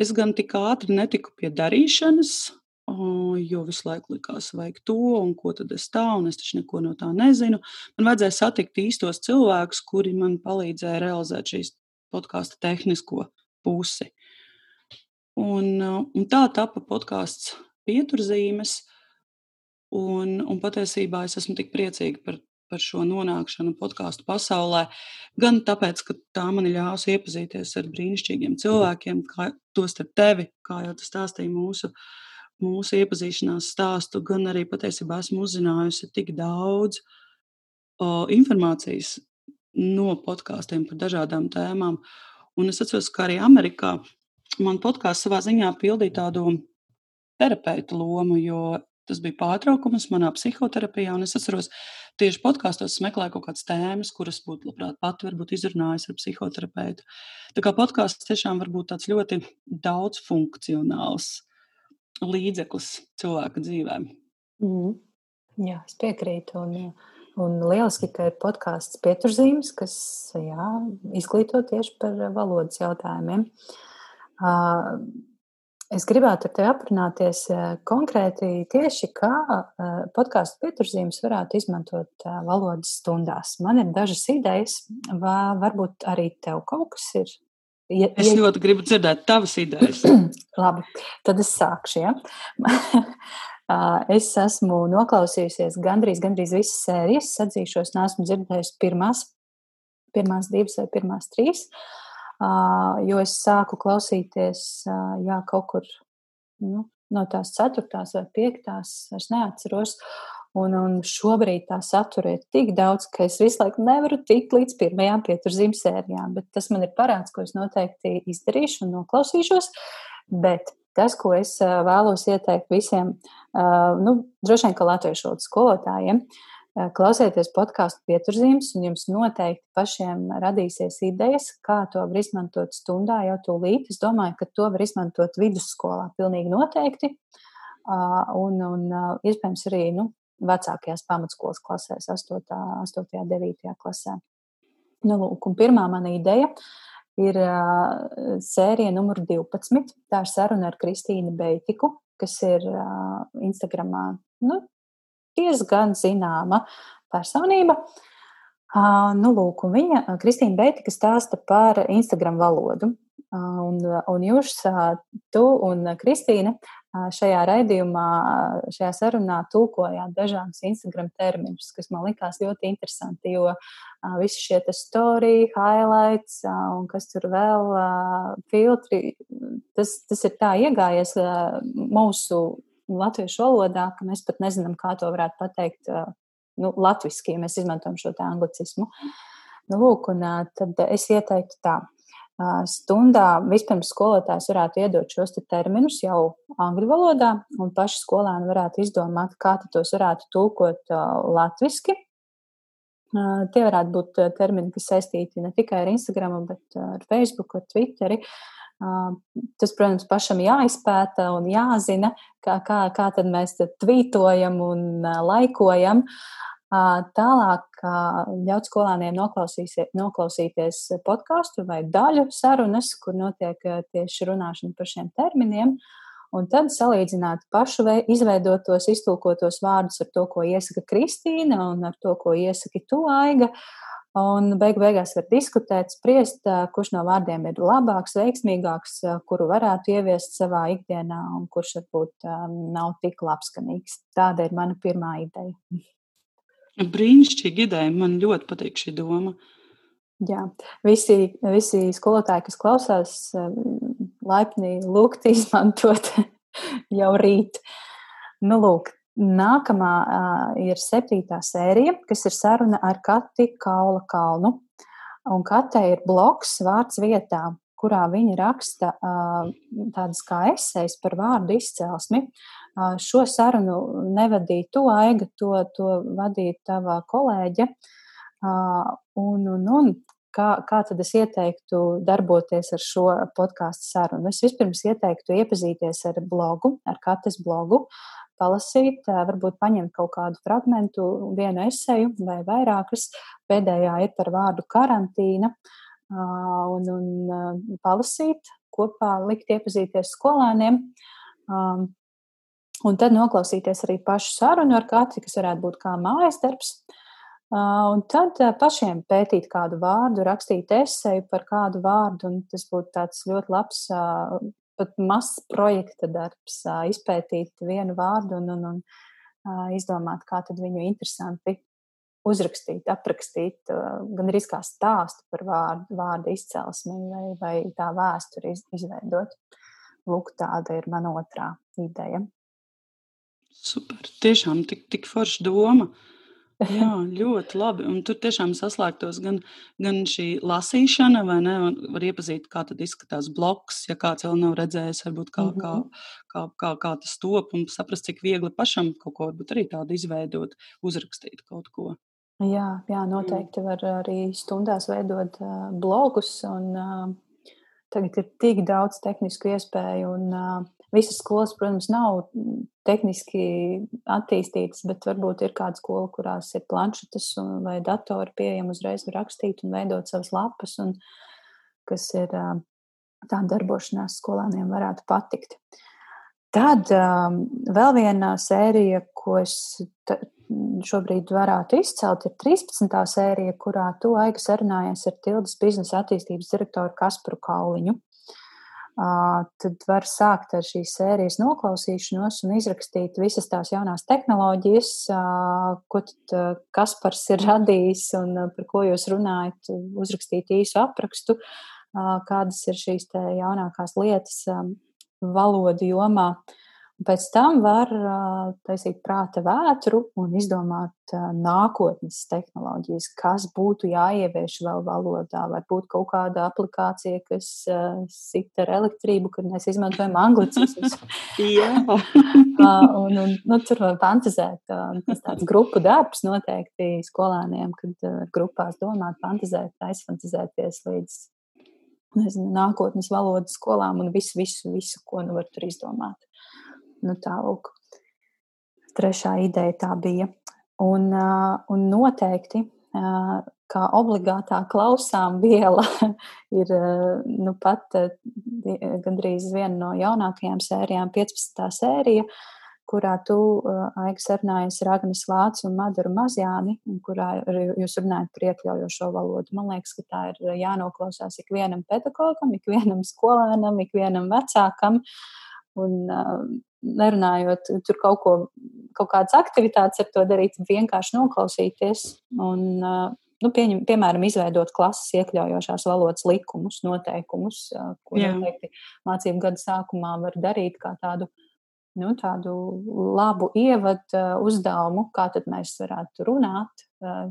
Es gan tik ātri netiku pie darīšanas, jo visu laiku likās, vajag to, un ko tad es tā, un es taču neko no tā nezinu. Man vajadzēja satikt īstos cilvēkus, kuri man palīdzēja realizēt šīs podkāstu tehnisko pusi. Un, un tā tapa podkāsts pieturzīmes, un, un patiesībā es esmu tik priecīga par par šo nonākšanu podkāstu pasaulē. Gan tāpēc, ka tā man ļaus iepazīties ar brīnišķīgiem cilvēkiem, kā tostarp tevi, kā jau tas stāstīja mūsu, mūsu iepazīšanās stāstu, gan arī patiesībā esmu uzzinājusi tik daudz o, informācijas no podkāstiem par dažādām tēmām. Un es atceros, ka arī Amerikā man podkāsts savā ziņā pildīja tādu terapeitu lomu, jo Tas bija pārtraukums manā psihoterapijā, es atceros, tieši podkāstos meklēju kaut kādas tēmas, kuras būtu labprāt pati varbūt izrunājusi ar psihoterapeitu. Tā kā podkāsts tiešām var būt tāds ļoti daudzfunkcionāls līdzeklis cilvēka dzīvēm. Mm. Jā, es piekrītu. Un, un lieliski, ka ir podkāsts pieturzīmes, kas jā, izglīto tieši par valodas jautājumiem. Uh, Es gribētu ar tevi aprunāties konkrēti tieši kā podkāstu pieturzīmes varētu izmantot valodas stundās. Man ir dažas idejas, varbūt arī tev kaut kas ir. Ja, es ja... ļoti gribu dzirdēt tavas idejas. Labi, tad es sākšu. Ja? es esmu noklausījusies gandrīz, gandrīz visas sērijas, atzīšos, neesmu dzirdējusi pirmās, pirmās divas vai pirmās trīs. Uh, jo es sāku klausīties jā, kaut kur nu, no tās ceturtās vai piektās, es neatceros. Un, un šobrīd tā satura ir tik daudz, ka es visu laiku nevaru tikt līdz pirmajām pieturzīmju sērijām. Bet tas man ir parāds, ko es noteikti izdarīšu un noklausīšos. Bet tas, ko es vēlos ieteikt visiem, nu, droši vien, ka latviešu valodas skolotājiem, klausieties podkāstu pieturzīmes, un jums noteikti pašiem radīsies idejas, kā to var izmantot stundā jau tūlīt. Es domāju, ka to var izmantot vidusskolā pilnīgi noteikti, un, un iespējams arī nu, vecākajās pamatskolas klasēs, 8. un 9. klasē. Nu, lūk, pirmā mana ideja ir uh, sērija numur 12. Tā ir saruna ar Kristīnu Beitiku, kas ir uh, Instagramā nu, diezgan zināma personība. Uh, nu, lūk, viņa, Kristīna Beitika, stāsta par Instagram valodu. Un, un jūs, tu un Kristīne, šajā raidījumā, šajā sarunā tulkojāt dažādus Instagram terminus, kas man likās ļoti interesanti, jo visi šie story, highlights un kas tur vēl filtri, tas, tas ir tā iegājies mūsu latviešu valodā, ka mēs pat nezinām, kā to varētu pateikt nu, latviski, ja mēs izmantojam šo anglicismu. Nu, lūk, un tad es ieteiktu tā stundā vispirms skolotājs varētu iedot šos te terminus jau angļu valodā, un paši skolēni varētu izdomāt, kā tos varētu tulkot latviski. Tie varētu būt termini, kas saistīti ne tikai ar Instagram, bet ar Facebook, ar Twitteri. Tas, protams, pašam jāizpēta un jāzina, kā, kā, kā tad mēs tvītojam un laikojam. Tālāk ļaut skolāniem noklausīties podkāstu vai daļu sarunas, kur notiek tieši runāšana par šiem terminiem, un tad salīdzināt pašu izveidotos, iztulkotos vārdus ar to, ko iesaka Kristīna un ar to, ko iesaka tu Aiga. Un beig beigās var diskutēt, spriest, kurš no vārdiem ir labāks, veiksmīgāks, kuru varētu ieviest savā ikdienā un kurš varbūt nav tik labskanīgs. Tāda ir mana pirmā ideja. Brīnišķīgi ideja. Man ļoti patīk šī doma. Jā, visi, visi skolotāji, kas klausās, laipni lūgt izmantot jau rīt. Nu, lūk, nākamā uh, ir septītā sērija, kas ir saruna ar Kati Kaula Kalnu. Un Katē ir bloks vārds vietā, kurā viņa raksta uh, tādas kā esejas par vārdu izcelsmi. Šo sarunu nevadīja to aiga, to, to vadīja tava kolēģe. Un, un, un kā, kā tad es ieteiktu darboties ar šo podkāstu sarunu? Es vispirms ieteiktu iepazīties ar blogu, ar katras blogu, palasīt, varbūt paņemt kaut kādu fragment, vienu eseju vai vairākas. Pēdējā ir par vārdu karantīna, un, un palasīt, kopā likt iepazīties skolēniem. Un tad noklausīties arī pašu sarunu ar katru, kas varētu būt kā mājas darbs. Un tad pašiem pētīt kādu vārdu, rakstīt esēju par kādu vārdu, un tas būtu tāds ļoti labs, pat mazs projekta darbs, izpētīt vienu vārdu un, un, un izdomāt, kā viņu interesanti uzrakstīt, aprakstīt, gan arī kā stāstu par vārdu, vārdu izcelsmi vai, vai tā vēsturi izveidot. Lūk, tāda ir mana otrā ideja. Super. Tiešām tik, tik forša doma. Jā, ļoti labi. Un tur tiešām saslēgtos gan, gan šī lasīšana, vai ne? Var iepazīt, kā tad izskatās bloks, ja kāds vēl nav redzējis, varbūt kā, mm -hmm. kā, kā, kā, kā tas top, un saprast, cik viegli pašam kaut ko, bet arī tādu izveidot, uzrakstīt kaut ko. Jā, jā noteikti mm. var arī stundās veidot blogus, un tagad ir tik daudz tehnisku iespēju, un uh, Visas skolas, protams, nav tehniski attīstītas, bet varbūt ir kāda skola, kurās ir planšetes vai datori pieejami uzreiz rakstīt un veidot savas lapas, un kas ir tā darbošanās skolāniem varētu patikt. Tad um, vēl viena sērija, ko es šobrīd varētu izcelt, ir 13. sērija, kurā tu aigas sarunājies ar Tildas biznesa attīstības direktoru Kasparu Kauliņu tad var sākt ar šīs sērijas noklausīšanos un izrakstīt visas tās jaunās tehnoloģijas, ko Kaspars ir radījis un par ko jūs runājat, uzrakstīt īsu aprakstu, kādas ir šīs jaunākās lietas valodu jomā. Pēc tam var taisīt prāta vētru un izdomāt nākotnes tehnoloģijas, kas būtu jāievieš vēl valodā. Varbūt kaut kāda aplikācija, kas sit ar elektrību, kad mēs izmantojam anglicismus. un, un, nu, tur var fantazēt. Tas tāds grupu darbs noteikti skolēniem, kad grupās domāt, fantazēt, aizfantazēties līdz nezinu, nākotnes valodas skolām un visu, visu, visu, ko nu var tur izdomāt. Nu, tā lūk. Trešā ideja tā bija. Un, un noteikti, kā obligātā klausām viela, ir nu, pat gandrīz viena no jaunākajām sērijām, 15. sērija, kurā tu, Aigas, sarunājies ar Agnes Vācu un Madaru Mazjāni, kurā jūs runājat par iekļaujošo valodu. Man liekas, ka tā ir jānoklausās ikvienam pedagogam, ikvienam skolēnam, ikvienam vecākam. Un, nerunājot tur kaut ko, kaut kādas aktivitātes ar to darīt, vienkārši noklausīties un, nu, pieņem, piemēram, izveidot klases iekļaujošās valodas likumus, noteikumus, ko noteikti mācību gada sākumā var darīt kā tādu, nu, tādu labu ievadu uzdevumu, kā tad mēs varētu runāt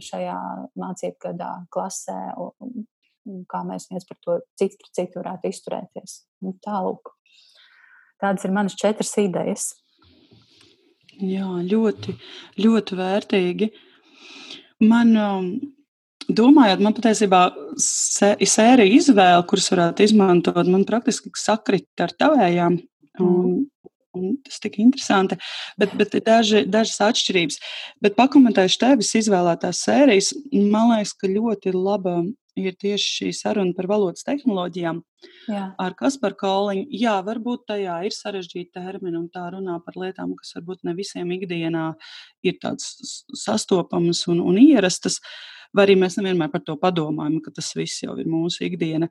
šajā mācību gadā klasē un, kā mēs viens par to citu pret citu varētu izturēties. Nu, tālūk. Tādas ir manas četras idejas. Jā, ļoti, ļoti vērtīgi. Man, um, domājot, man patiesībā sērija izvēle, kuras varētu izmantot, man praktiski sakrita ar tavējām. Mm. Un tas tik interesanti, bet, bet ir daži, dažas atšķirības. Bet pakomentējuši tevis izvēlētās sērijas, man liekas, ka ļoti laba ir tieši šī saruna par valodas tehnoloģijām. Jā. Ar Kasparu Kalniņu, jā, varbūt tajā ir sarežģīti termini un tā runā par lietām, kas varbūt ne visiem ikdienā ir tādas sastopamas un, un ierastas, vai arī mēs nevienmēr par to padomājam, ka tas viss jau ir mūsu ikdiena.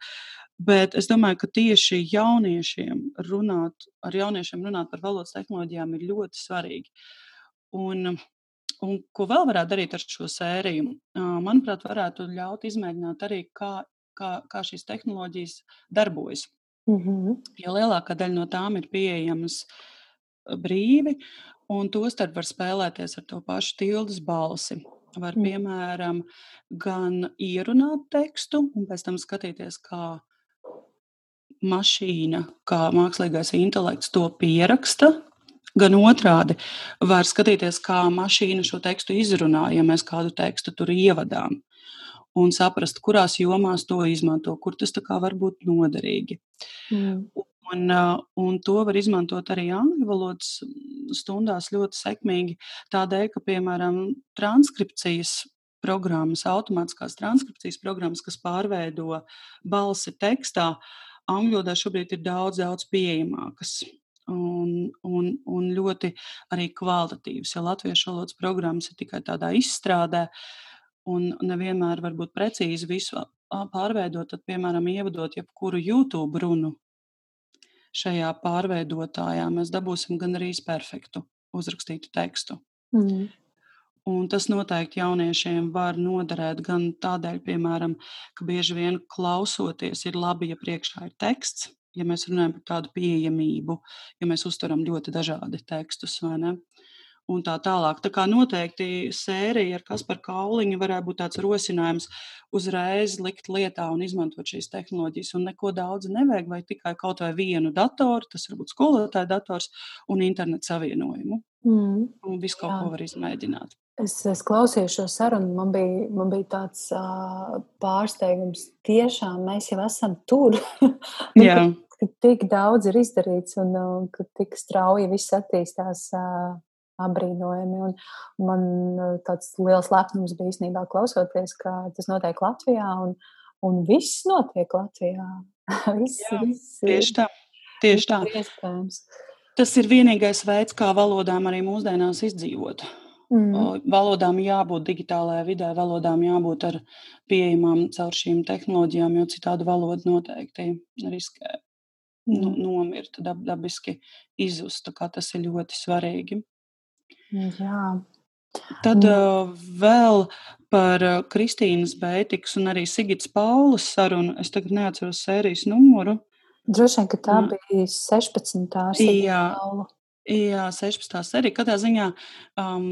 Bet es domāju, ka tieši jauniešiem runāt, ar jauniešiem runāt par valodas tehnoloģijām ir ļoti svarīgi. Un, un ko vēl varētu darīt ar šo sēriju? Manuprāt, varētu ļaut izmēģināt arī, kā, kā, kā šīs tehnoloģijas darbojas. Mm -hmm. Jo lielākā daļa no tām ir pieejamas brīvi, un tostarp var spēlēties ar to pašu tildes balsi. Var, mm. piemēram, gan ierunāt tekstu, un pēc tam skatīties, kā mašīna, kā mākslīgais intelekts to pieraksta. Gan otrādi var skatīties, kā mašīna šo tekstu izrunā, ja mēs kādu tekstu tur ievadām, un saprast, kurās jomās to izmanto, kur tas var būt noderīgi. Mm. Un, un to var izmantot arī angļu valodas stundās ļoti sekmīgi. Tādēļ, ka, piemēram, transkripcijas programmas, automātiskās transkripcijas programmas, kas pārveido balsi tekstā, uh, angļu valodā šobrīd ir daudz, daudz pieejamākas. Un, un, un ļoti arī kvalitatīvas. Ja latviešu valodas programmas ir tikai tādā izstrādē, un nevienmēr var būt precīzi visu pārveidot, tad, piemēram, ievadot jebkuru YouTube runu šajā pārveidotājā, mēs dabūsim gan arī perfektu uzrakstītu tekstu. Mm. Un tas noteikti jauniešiem var noderēt gan tādēļ, piemēram, ka bieži vien klausoties ir labi, ja priekšā ir teksts, ja mēs runājam par tādu pieejamību, ja mēs uztveram ļoti dažādi tekstus? Un tā tālāk. Tā kā noteikti sērija ar Kasparu Kauliņu varētu būt tāds rosinājums uzreiz likt lietā un izmantot šīs tehnoloģijas. Un neko daudz nevajag, vai tikai kaut vai vienu datoru, tas var būt skolotāja dators un internetu savienojumu. Mm. Un visu kaut Jā. ko var izmēģināt. Es, es klausījos šo sarunu, man bija, man bija tāds uh, pārsteigums. Tiešām mēs jau esam tur. Jā. kad, kad tik daudz ir izdarīts un uh, ka tik strauji viss attīstās. Uh, Abrīnojami. Un man tāds liels lepnums bija īstenībā klausoties, ka tas notiek Latvijā, un, un viss notiek Latvijā. viss, Jā, viss, tieši tā. Tieši tā. Iespējams. Tas ir vienīgais veids, kā valodām arī mūsdienās izdzīvot. Mm. Valodām jābūt digitālajā vidē, valodām jābūt ar pieejamām caur šīm tehnoloģijām, jo citādi valoda noteikti riskē nu, mm. nomirt, dab, dabiski izzust. Tas ir ļoti svarīgi. Jā. Tad uh, vēl par Kristīnas Bētikas un arī Sigits Paulas sarunu. Es tagad neatceros sērijas numuru. Droši vien, ka tā bija 16. Jā, Paula. Jā, 16. sērija. Katrā ziņā um,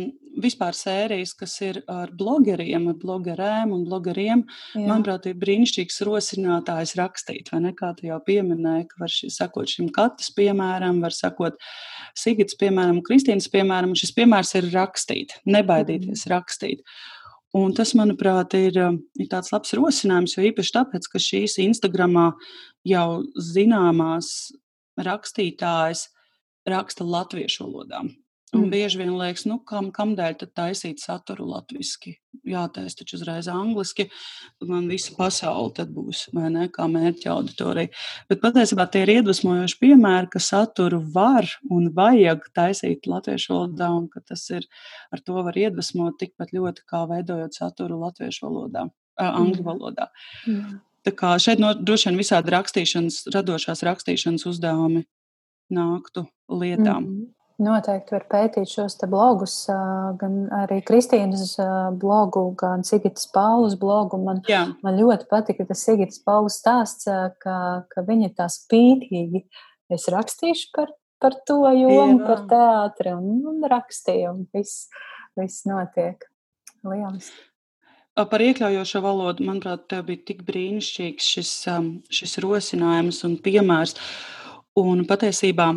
vispār sērijas, kas ir ar blogeriem, ar blogerēm un blogeriem, Jā. manuprāt, ir brīnišķīgs rosinājums rakstīt. Vai ne? Kā tu jau pieminēji, ka var šī, sakot šim katas piemēram, var sakot Sigits piemēram, Kristīnas piemēram, šis piemērs ir rakstīt, nebaidīties mm. rakstīt. Un tas, manuprāt, ir, um, ir tāds labs rosinājums, jo īpaši tāpēc, ka šīs Instagramā jau zināmās rakstītājas raksta latviešu valodā. Un mm. bieži vien liekas, nu, kam, kam dēļ tad taisīt saturu latviešu? Jātaisa taču uzreiz angliski, man visa pasaule tad būs, vai ne, kā mērķa auditorija. Bet patiesībā tie ir iedvesmojoši piemēri, ka saturu var un vajag taisīt latviešu valodā, un ka tas ir, ar to var iedvesmot tikpat ļoti, kā veidojot saturu latviešu valodā, uh, angļu valodā. Mm. Tā kā šeit no, droši vien visādi rakstīšanas, radošās rakstīšanas uzdevumi nāktu lietām. Mm -hmm. Noteikti var pētīt šos blogus, gan arī Kristīnas blogu, gan Sigitas Paulus blogu. Man, Jā. man ļoti patika tas Sigitas Paulus stāsts, ka, ka viņa tā spītīgi. Es rakstīšu par, par to jomu, Jā. par teātri un, un rakstīju, un viss, viss notiek. Lieliski. Par iekļaujošo valodu, manuprāt, tev bija tik brīnišķīgs šis, šis rosinājums un piemērs. Un patiesībā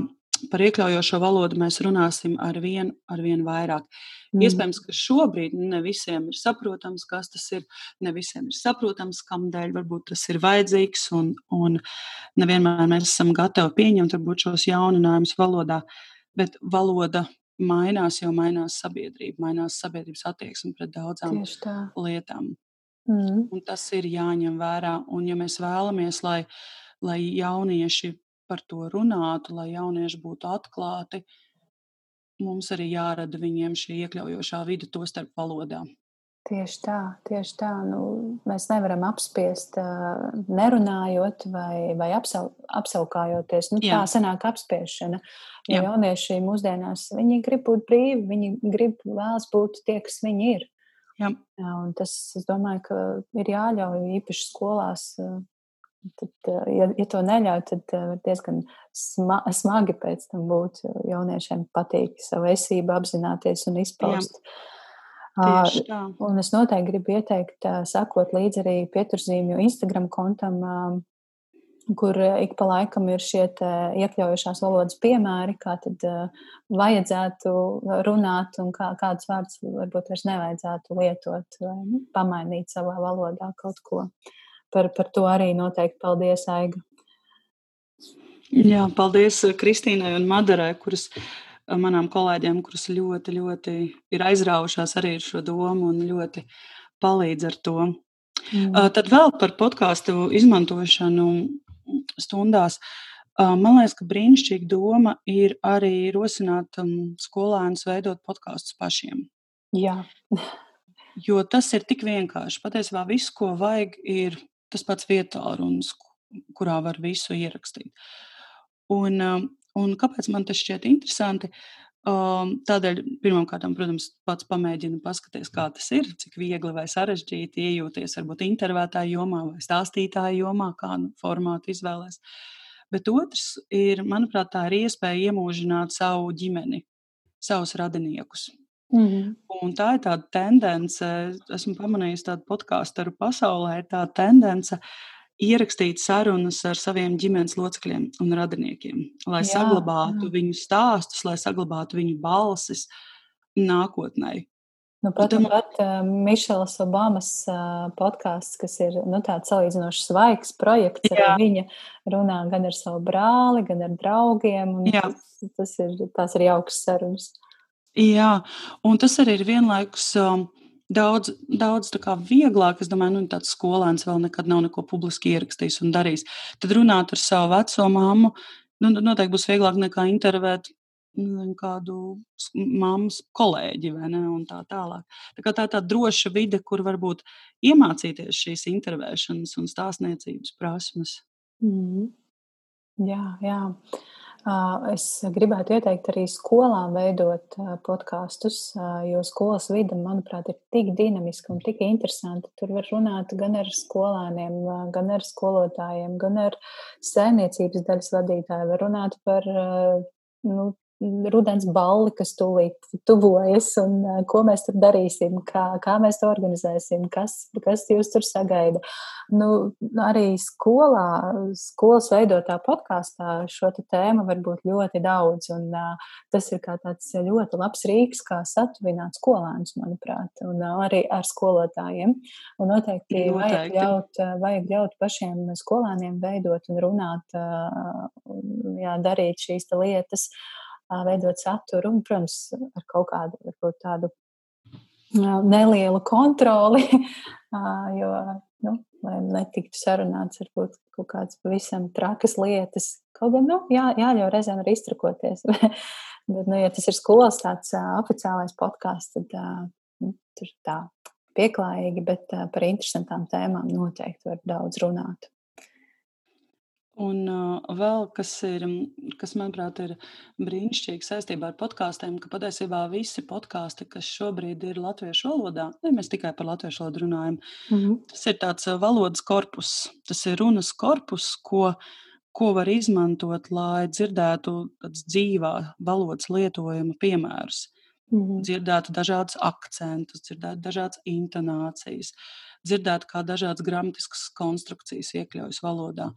par iekļaujošo valodu mēs runāsim ar vien, ar vien vairāk. Mm. Iespējams, ka šobrīd ne visiem ir saprotams, kas tas ir. Ne visiem ir saprotams, kādēļ varbūt tas ir vajadzīgs, un, un nevienmēr mēs esam gatavi pieņemt varbūt, šos jauninājumus valodā. Bet valoda mainās, jo mainās sabiedrība, mainās sabiedrības attieksme pret daudzām lietām. Mm. Un tas ir jāņem vērā. Un, ja mēs vēlamies, lai, lai jaunieši par to runātu, lai jaunieši būtu atklāti, mums arī jārada viņiem šī iekļaujošā vide, to starp valodā. Tieši tā, tieši tā. Nu, mēs nevaram apspiest, nerunājot vai, vai apsau, apsaukājoties. Nu, Jā. tā sanāk apspiešana. Jo Jā. jaunieši mūsdienās viņi grib būt brīvi, viņi grib vēlas būt tie, kas viņi ir. Jā. Un tas, es domāju, ka ir jāļauj īpaši skolās Tad, eh, ja, ja to neļauj, tad eh, diezgan sma smagi pēc tam būt. Jauniešiem patīk savu esību apzināties un izpaust. Uh, un es noteikti gribu ieteikt, uh, sakot līdzi arī pieturzīmju Instagram kontam, uh, kur ik pa laikam ir šie iekļaujošās valodas piemēri, kā tad vajadzētu runāt un kā, kādus vārdus varbūt vairs nevajadzētu lietot vai nu, pamainīt savā valodā kaut ko. Uh, par, par to arī noteikti paldies, Aiga. Jā, paldies eh, Kristīnai un Madarai, kuras eh, manām kolēģiem, kuras ļoti, ļoti ir aizraujušās arī ar šo domu un ļoti palīdz ar to. Mm. Uh, tad vēl par podkāstu izmantošanu stundās. Man liekas, ka brīnišķīga doma ir arī rosināt um, skolēnus veidot podkāstus pašiem. Jā. jo tas ir tik vienkārši. Patiesībā viss, ko vajag, ir tas pats vietālu runas, kurā var visu ierakstīt. Un, um, un kāpēc man tas šķiet interesanti? Um, tādēļ, pirmkārt, protams, pats pamēģinu paskatīties, kā tas ir, cik viegli vai sarežģīti iejūties varbūt intervētāju jomā vai stāstītāju jomā, kādu formātu izvēlēs. Bet otrs ir, manuprāt, tā ir iespēja iemūžināt savu ģimeni, savus radiniekus. Mm -hmm. Un tā ir tāda tendence, esmu pamanījis tādu podkāstu ar pasaulē, ir tā tendence ierakstīt sarunas ar saviem ģimenes locekļiem un radiniekiem, lai jā, saglabātu jā. viņu stāstus, lai saglabātu viņu balsis nākotnē. Nu, pat, tam... pat uh, Mišelas Obamas uh, podkāsts, kas ir nu, tāds salīdzinoši svaigs projekts, arī viņa runā gan ar savu brāli, gan ar draugiem. Tas, tas ir, tās ir jaukas sarunas. Jā, un tas arī ir vienlaikus um, daudz, daudz vieglāk. Es domāju, nu, tāds skolēns vēl nekad nav neko publiski ierakstījis un darījis. Tad runāt ar savu veco māmu, nu, noteikti būs vieglāk nekā intervēt nu, kādu mammas kolēģi vai ne, tā tālāk. Tā, tā ir tāda droša vide, kur varbūt iemācīties šīs intervēšanas un stāstniecības prasmes. Mm. Jā, jā. Es gribētu ieteikt arī skolām veidot podkāstus, jo skolas vide, manuprāt, ir tik dinamiska un tik interesanta. Tur var runāt gan ar skolēniem, gan ar skolotājiem, gan ar saimniecības daļas vadītāju. Var runāt par nu, rudens balli, kas tūlīt tuvojas, un ko mēs tur darīsim, kā, kā mēs to organizēsim, kas, kas jūs tur sagaida. Nu, arī skolā, skolas veidotā podkāstā šo tēmu var būt ļoti daudz, un uh, tas ir kā tāds ļoti labs rīks, kā satuvināt skolēnus, manuprāt, un uh, arī ar skolotājiem. Un noteikti, noteikti. Vajag, ļaut, vajag ļaut pašiem skolēniem veidot un runāt, jā, darīt šīs lietas. Veidot saturu un, protams, ar kaut kādu varbūt, tādu nelielu kontroli, jo, nu, lai netiktu sarunāts varbūt kaut kādas pavisam trakas lietas. Kaut gan, nu, jā, jāļauj reizēm arī iztrakoties. Bet, nu, ja tas ir skolas tāds uh, oficiālais podkāsts, tad uh, nu, tur tā pieklājīgi, bet uh, par interesantām tēmām noteikti var daudz runāt. Un uh, vēl kas ir, kas manuprāt, ir brīnišķīgi saistībā ar podkāstiem, ka patiesībā visi podkāsti, kas šobrīd ir latviešu valodā, ne mēs tikai par latviešu valodu runājam, mm -hmm. tas ir tāds valodas korpus, tas ir runas korpus, ko, ko var izmantot, lai dzirdētu dzīvā valodas lietojuma piemērus. Mm -hmm. Dzirdētu dažādus akcentus, dzirdētu dažādas intonācijas, dzirdētu, kā dažādas gramatiskas konstrukcijas iekļaujas valodā.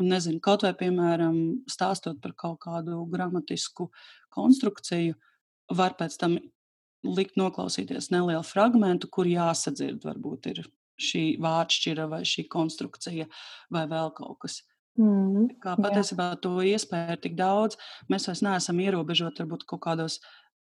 Un nezinu, kaut vai, piemēram, stāstot par kaut kādu gramatisku konstrukciju, var pēc tam likt noklausīties nelielu fragment, kur jāsadzird, varbūt ir šī vārdšķira vai šī konstrukcija vai vēl kaut kas. Mm, Kā patiesībā jā. to iespēju ir tik daudz, mēs vairs neesam ierobežoti varbūt kaut kādos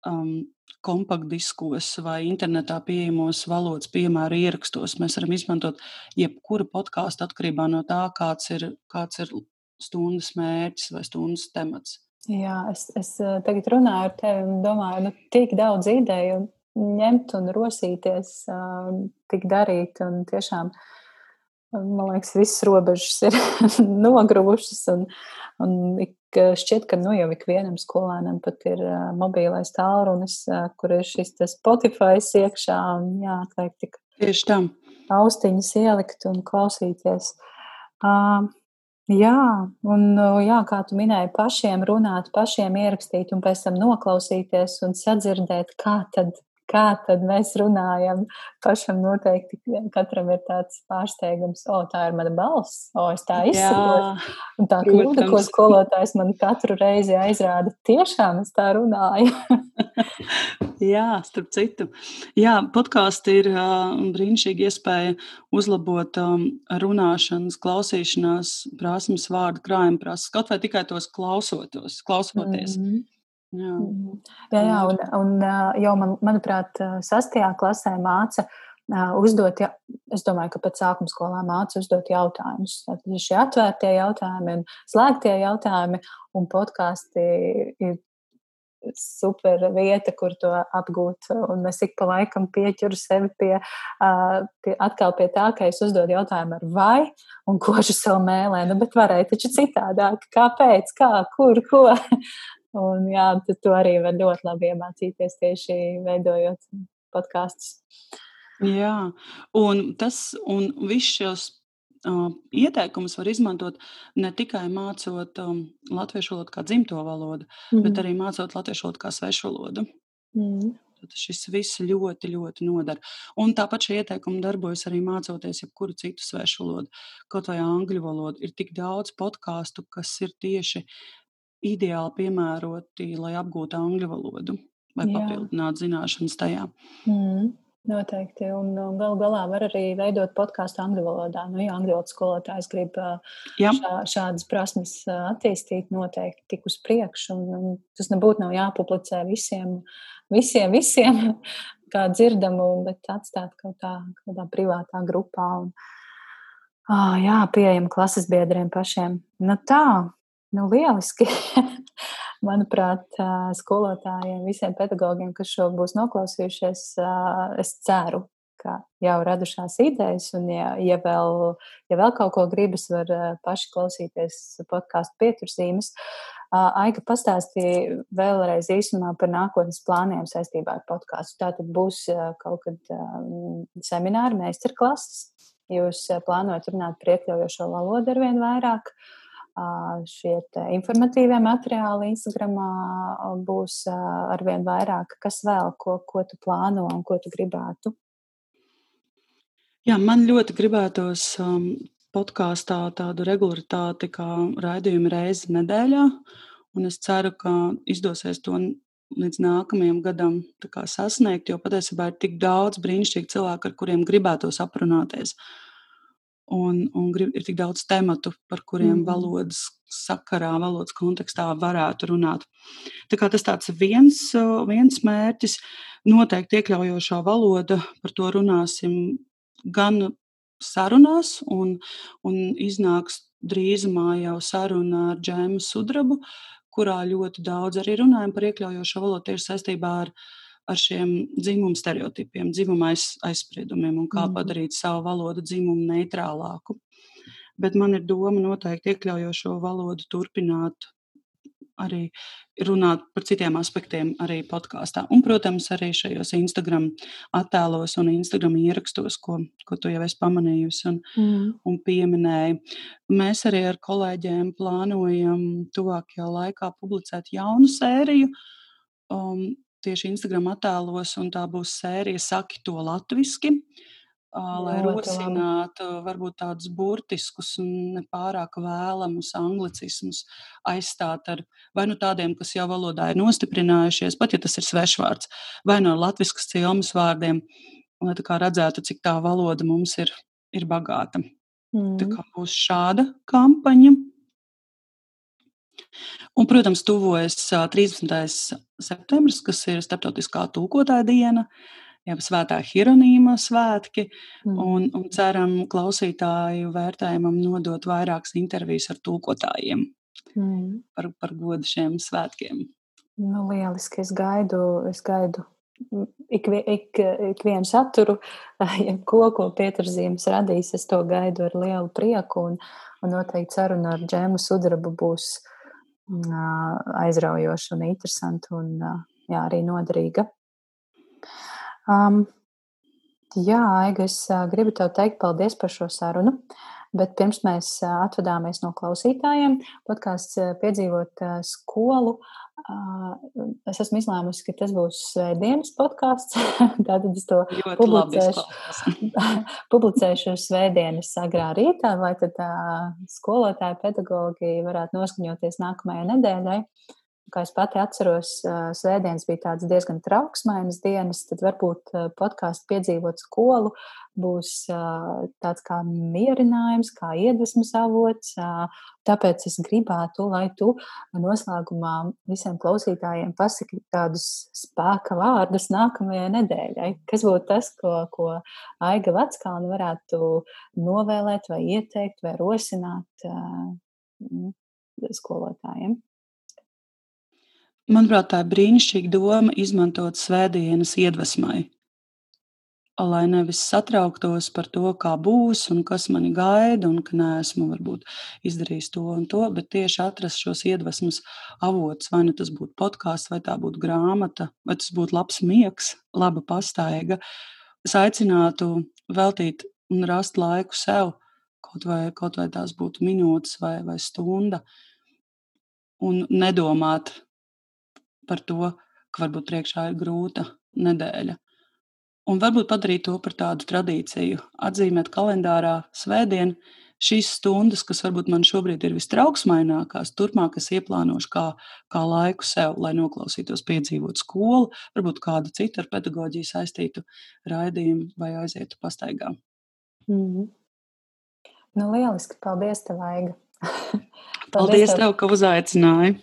um, kompaktdiskos vai internetā pieejamos valodas piemēru ierakstos. Mēs varam izmantot jebkuru podkāstu atkarībā no tā, kāds ir, kāds ir stundas mērķis vai stundas temats. Jā, es, es uh, tagad runāju ar tevi un domāju, nu, tik daudz ideju ņemt un rosīties, uh, tik darīt un tiešām. Man liekas, visas robežas ir nogruvušas, un, un ik šķiet, ka nu, jau ikvienam skolēnam pat ir uh, mobilais tālrunis, uh, kur ir šis Spotify iekšā un jāatliek tik tieši tam. Austiņas ielikt un klausīties. Uh, jā, un jā, kā tu minēji, pašiem runāt, pašiem ierakstīt un pēc tam noklausīties un sadzirdēt, kā tad kā tad mēs runājam. Pašam noteikti katram ir tāds pārsteigums, o, tā ir mana balss, o, es tā izsakos. Un tā kļūda, ko skolotājs man katru reizi aizrāda, tiešām es tā runāju. Jā, starp citu. Jā, podkāsti ir uh, brīnišķīga iespēja uzlabot um, runāšanas, klausīšanās prasmes, vārdu krājuma prasmes, kaut vai tikai tos klausotos, klausoties. Mm -hmm. Jā, mhm. jā, jā un, un jau man, manuprāt, sastajā klasē māca uzdot, ja, es domāju, ka pat sākuma skolā māca uzdot jautājumus. Tad ir šie atvērtie jautājumi un slēgtie jautājumi, un podkāsti ir super vieta, kur to apgūt. Un es ik pa laikam pieķuru sevi pie, pie, atkal pie tā, ka es uzdodu jautājumu ar vai un košu savu mēlē. Nu, bet varēja taču citādāk. Kāpēc, kā, kur, ko. Un, jā, to arī var ļoti labi iemācīties tieši veidojot podkāstus. Jā, un tas un viss šos uh, ieteikumus var izmantot ne tikai mācot um, latviešu valodu kā dzimto valodu, mm. bet arī mācot latviešu valodu kā svešu valodu. Mm. Tad šis viss ļoti, ļoti nodara. Un tāpat šie ieteikumi darbojas arī mācoties jebkuru citu svešu valodu, kaut vai angļu valodu. Ir tik daudz podkāstu, kas ir tieši ideāli piemēroti, lai apgūtu angļu valodu vai Jā. papildinātu zināšanas tajā. Mm. Noteikti. Un galu galā var arī veidot podkāstu angļu valodā. Nu, ja angļu valodas skolotājs grib šā, šādas prasmes attīstīt, noteikti tik uz priekšu. Un, un tas nebūtu nav jāpublicē visiem, visiem, visiem kā dzirdamu, bet atstāt kaut kā, kaut kā privātā grupā. Un, oh, jā, pieejam klases biedriem pašiem. Nu tā, Nu, lieliski. Manuprāt, skolotājiem, visiem pedagogiem, kas šo būs noklausījušies, es ceru, ka jau radušās idejas, un, ja, ja, vēl, ja vēl kaut ko gribas, var paši klausīties podkāstu pieturzīmes. Aiga pastāstīja vēlreiz īsumā par nākotnes plāniem saistībā ar podkāstu. Tātad būs kaut kad semināri, meistarklases. Jūs plānojat runāt par iekļaujošo valodu ar vien vairāk. Uh, šie informatīvie materiāli Instagram būs arvien vairāk. Kas vēl, ko, ko tu plāno un ko tu gribētu? Jā, man ļoti gribētos um, podkāstā tādu regularitāti, kā raidījuma reizi nedēļā. Un es ceru, ka izdosies to līdz nākamajam gadam sasniegt, jo patiesībā ir tik daudz brīnišķīgu cilvēku, ar kuriem gribētos aprunāties. Un, un grib, ir tik daudz tematu, par kuriem mm. valodas sakarā, valodas kontekstā varētu runāt. Tā kā tas tāds viens, viens mērķis, noteikti iekļaujošā valoda, par to runāsim gan sarunās, un, un iznāks drīzumā jau saruna ar Džēmu Sudrabu, kurā ļoti daudz arī runājam par iekļaujošo valodu tieši saistībā ar, ar šiem dzimumu stereotipiem, dzimuma aiz, aizspriedumiem un kā mm. padarīt savu valodu dzimumu neitrālāku. Bet man ir doma noteikti iekļaujošo valodu turpināt arī runāt par citiem aspektiem arī podkāstā. Un, protams, arī šajos Instagram attēlos un Instagram ierakstos, ko, ko tu jau esi pamanījusi un, mm. un pieminēji. Mēs arī ar kolēģiem plānojam tuvākajā laikā publicēt jaunu sēriju. Um, tieši Instagram attēlos, un tā būs sērija Saki to latviski. Lai rosinātu varbūt tādus burtiskus un nepārāk vēlamus anglicismus aizstāt ar vai nu tādiem, kas jau valodā ir nostiprinājušies, pat ja tas ir svešvārds, vai no latviskas cilmes vārdiem, lai tā kā redzētu, cik tā valoda mums ir, ir bagāta. Mm. Tā kā būs šāda kampaņa. Un, protams, tuvojas 13. septembris, kas ir Startautiskā tūkotāja diena. Uh, jau svētā Hieronīma svētki, mm. un, un ceram klausītāju vērtējumam nodot vairākas intervijas ar tulkotājiem mm. par, par godu šiem svētkiem. Nu, lieliski, es gaidu, es gaidu ik, ik, ik vienu saturu, ja ko, ko Pietrs Zīmes radīs, es to gaidu ar lielu prieku, un, un noteikti saruna ar Džēmu Sudrabu būs aizraujoša un interesanta un jā, arī noderīga. Um, jā, Aiga, es gribu tev teikt paldies par šo sarunu. Bet pirms mēs atvadāmies no klausītājiem, podkāsts piedzīvot skolu. Es esmu izlēmusi, ka tas būs svētdienas podkāsts. Tātad es to Ļoti publicēšu, publicēšu svētdienas agrā rītā, lai tad uh, skolotāji, pedagogi varētu noskaņoties nākamajai nedēļai. Kā es pati atceros, svētdienas bija tādas diezgan trauksmainas dienas, tad varbūt podkāstu piedzīvot skolu būs tāds kā mierinājums, kā iedvesmas avots. Tāpēc es gribētu, lai tu noslēgumā visiem klausītājiem pasaki tādus spēka vārdus nākamajai nedēļai. Kas būtu tas, ko, ko Aiga Vatskalna varētu novēlēt vai ieteikt vai rosināt skolotājiem? Manuprāt, tā ir brīnišķīga doma izmantot svētdienas iedvesmai. Lai nevis satrauktos par to, kā būs un kas mani gaida, un ka neesmu varbūt izdarījis to un to, bet tieši atrast šos iedvesmas avotus. Vai nu tas būtu podkāsts, vai tā būtu grāmata, vai tas būtu labs miegs, laba pastaiga. Es aicinātu veltīt un rast laiku sev, kaut vai, kaut vai tās būtu minūtes vai, vai stunda, un nedomāt par to, ka varbūt priekšā ir grūta nedēļa. Un varbūt padarīt to par tādu tradīciju, atzīmēt kalendārā svētdienu šīs stundas, kas varbūt man šobrīd ir vistrauksmainākās, turpmāk es ieplānošu kā, kā laiku sev, lai noklausītos, piedzīvot skolu, varbūt kādu citu ar pedagoģiju saistītu raidījumu vai aizietu pastaigā. Mm -hmm. Nu, lieliski, paldies tev, Aiga. paldies, paldies tev, ka uzaicināji.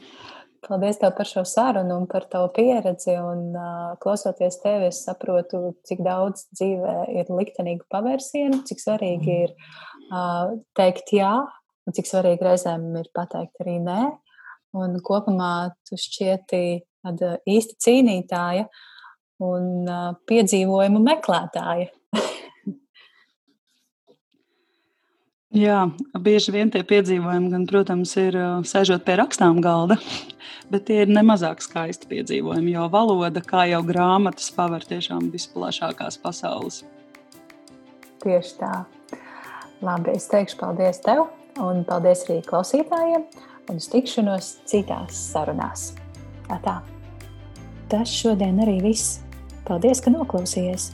Paldies tev par šo sarunu un par tavu pieredzi. Un, uh, klausoties tevi, es saprotu, cik daudz dzīvē ir liktenīgu pavērsienu, cik svarīgi ir uh, teikt jā, un cik svarīgi reizēm ir pateikt arī nē. Un kopumā tu šķieti tāda īsta cīnītāja un uh, piedzīvojumu meklētāja. Jā, bieži vien tie piedzīvojumi, gan, protams, ir sēžot pie rakstām galda, bet tie ir nemazāk skaisti piedzīvojumi, jo valoda, kā jau grāmatas, paver tiešām visplašākās pasaules. Tieši tā. Labi, es teikšu paldies tev. Un paldies arī klausītājiem un uz tikšanos citās sarunās. Tā. Tas šodien arī viss. Paldies, ka noklausījies!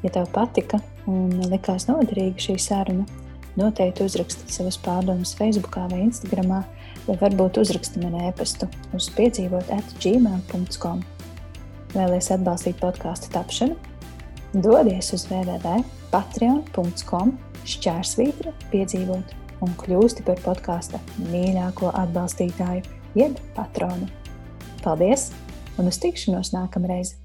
Ja tev patika un likās noderīga šī saruna, noteikti uzraksti savas pārdomas Facebook vai Instagram, vai varbūt uzraksti man e-pastu uz piedzīvot atgmail.com. Vēlēs atbalstīt podkāstu tapšanu? Dodies uz www.patreon.com šķērsvītra piedzīvot un kļūsti par podkāsta mīļāko atbalstītāju, jeb patronu. Paldies! Un uz tikšanos nākamreiz!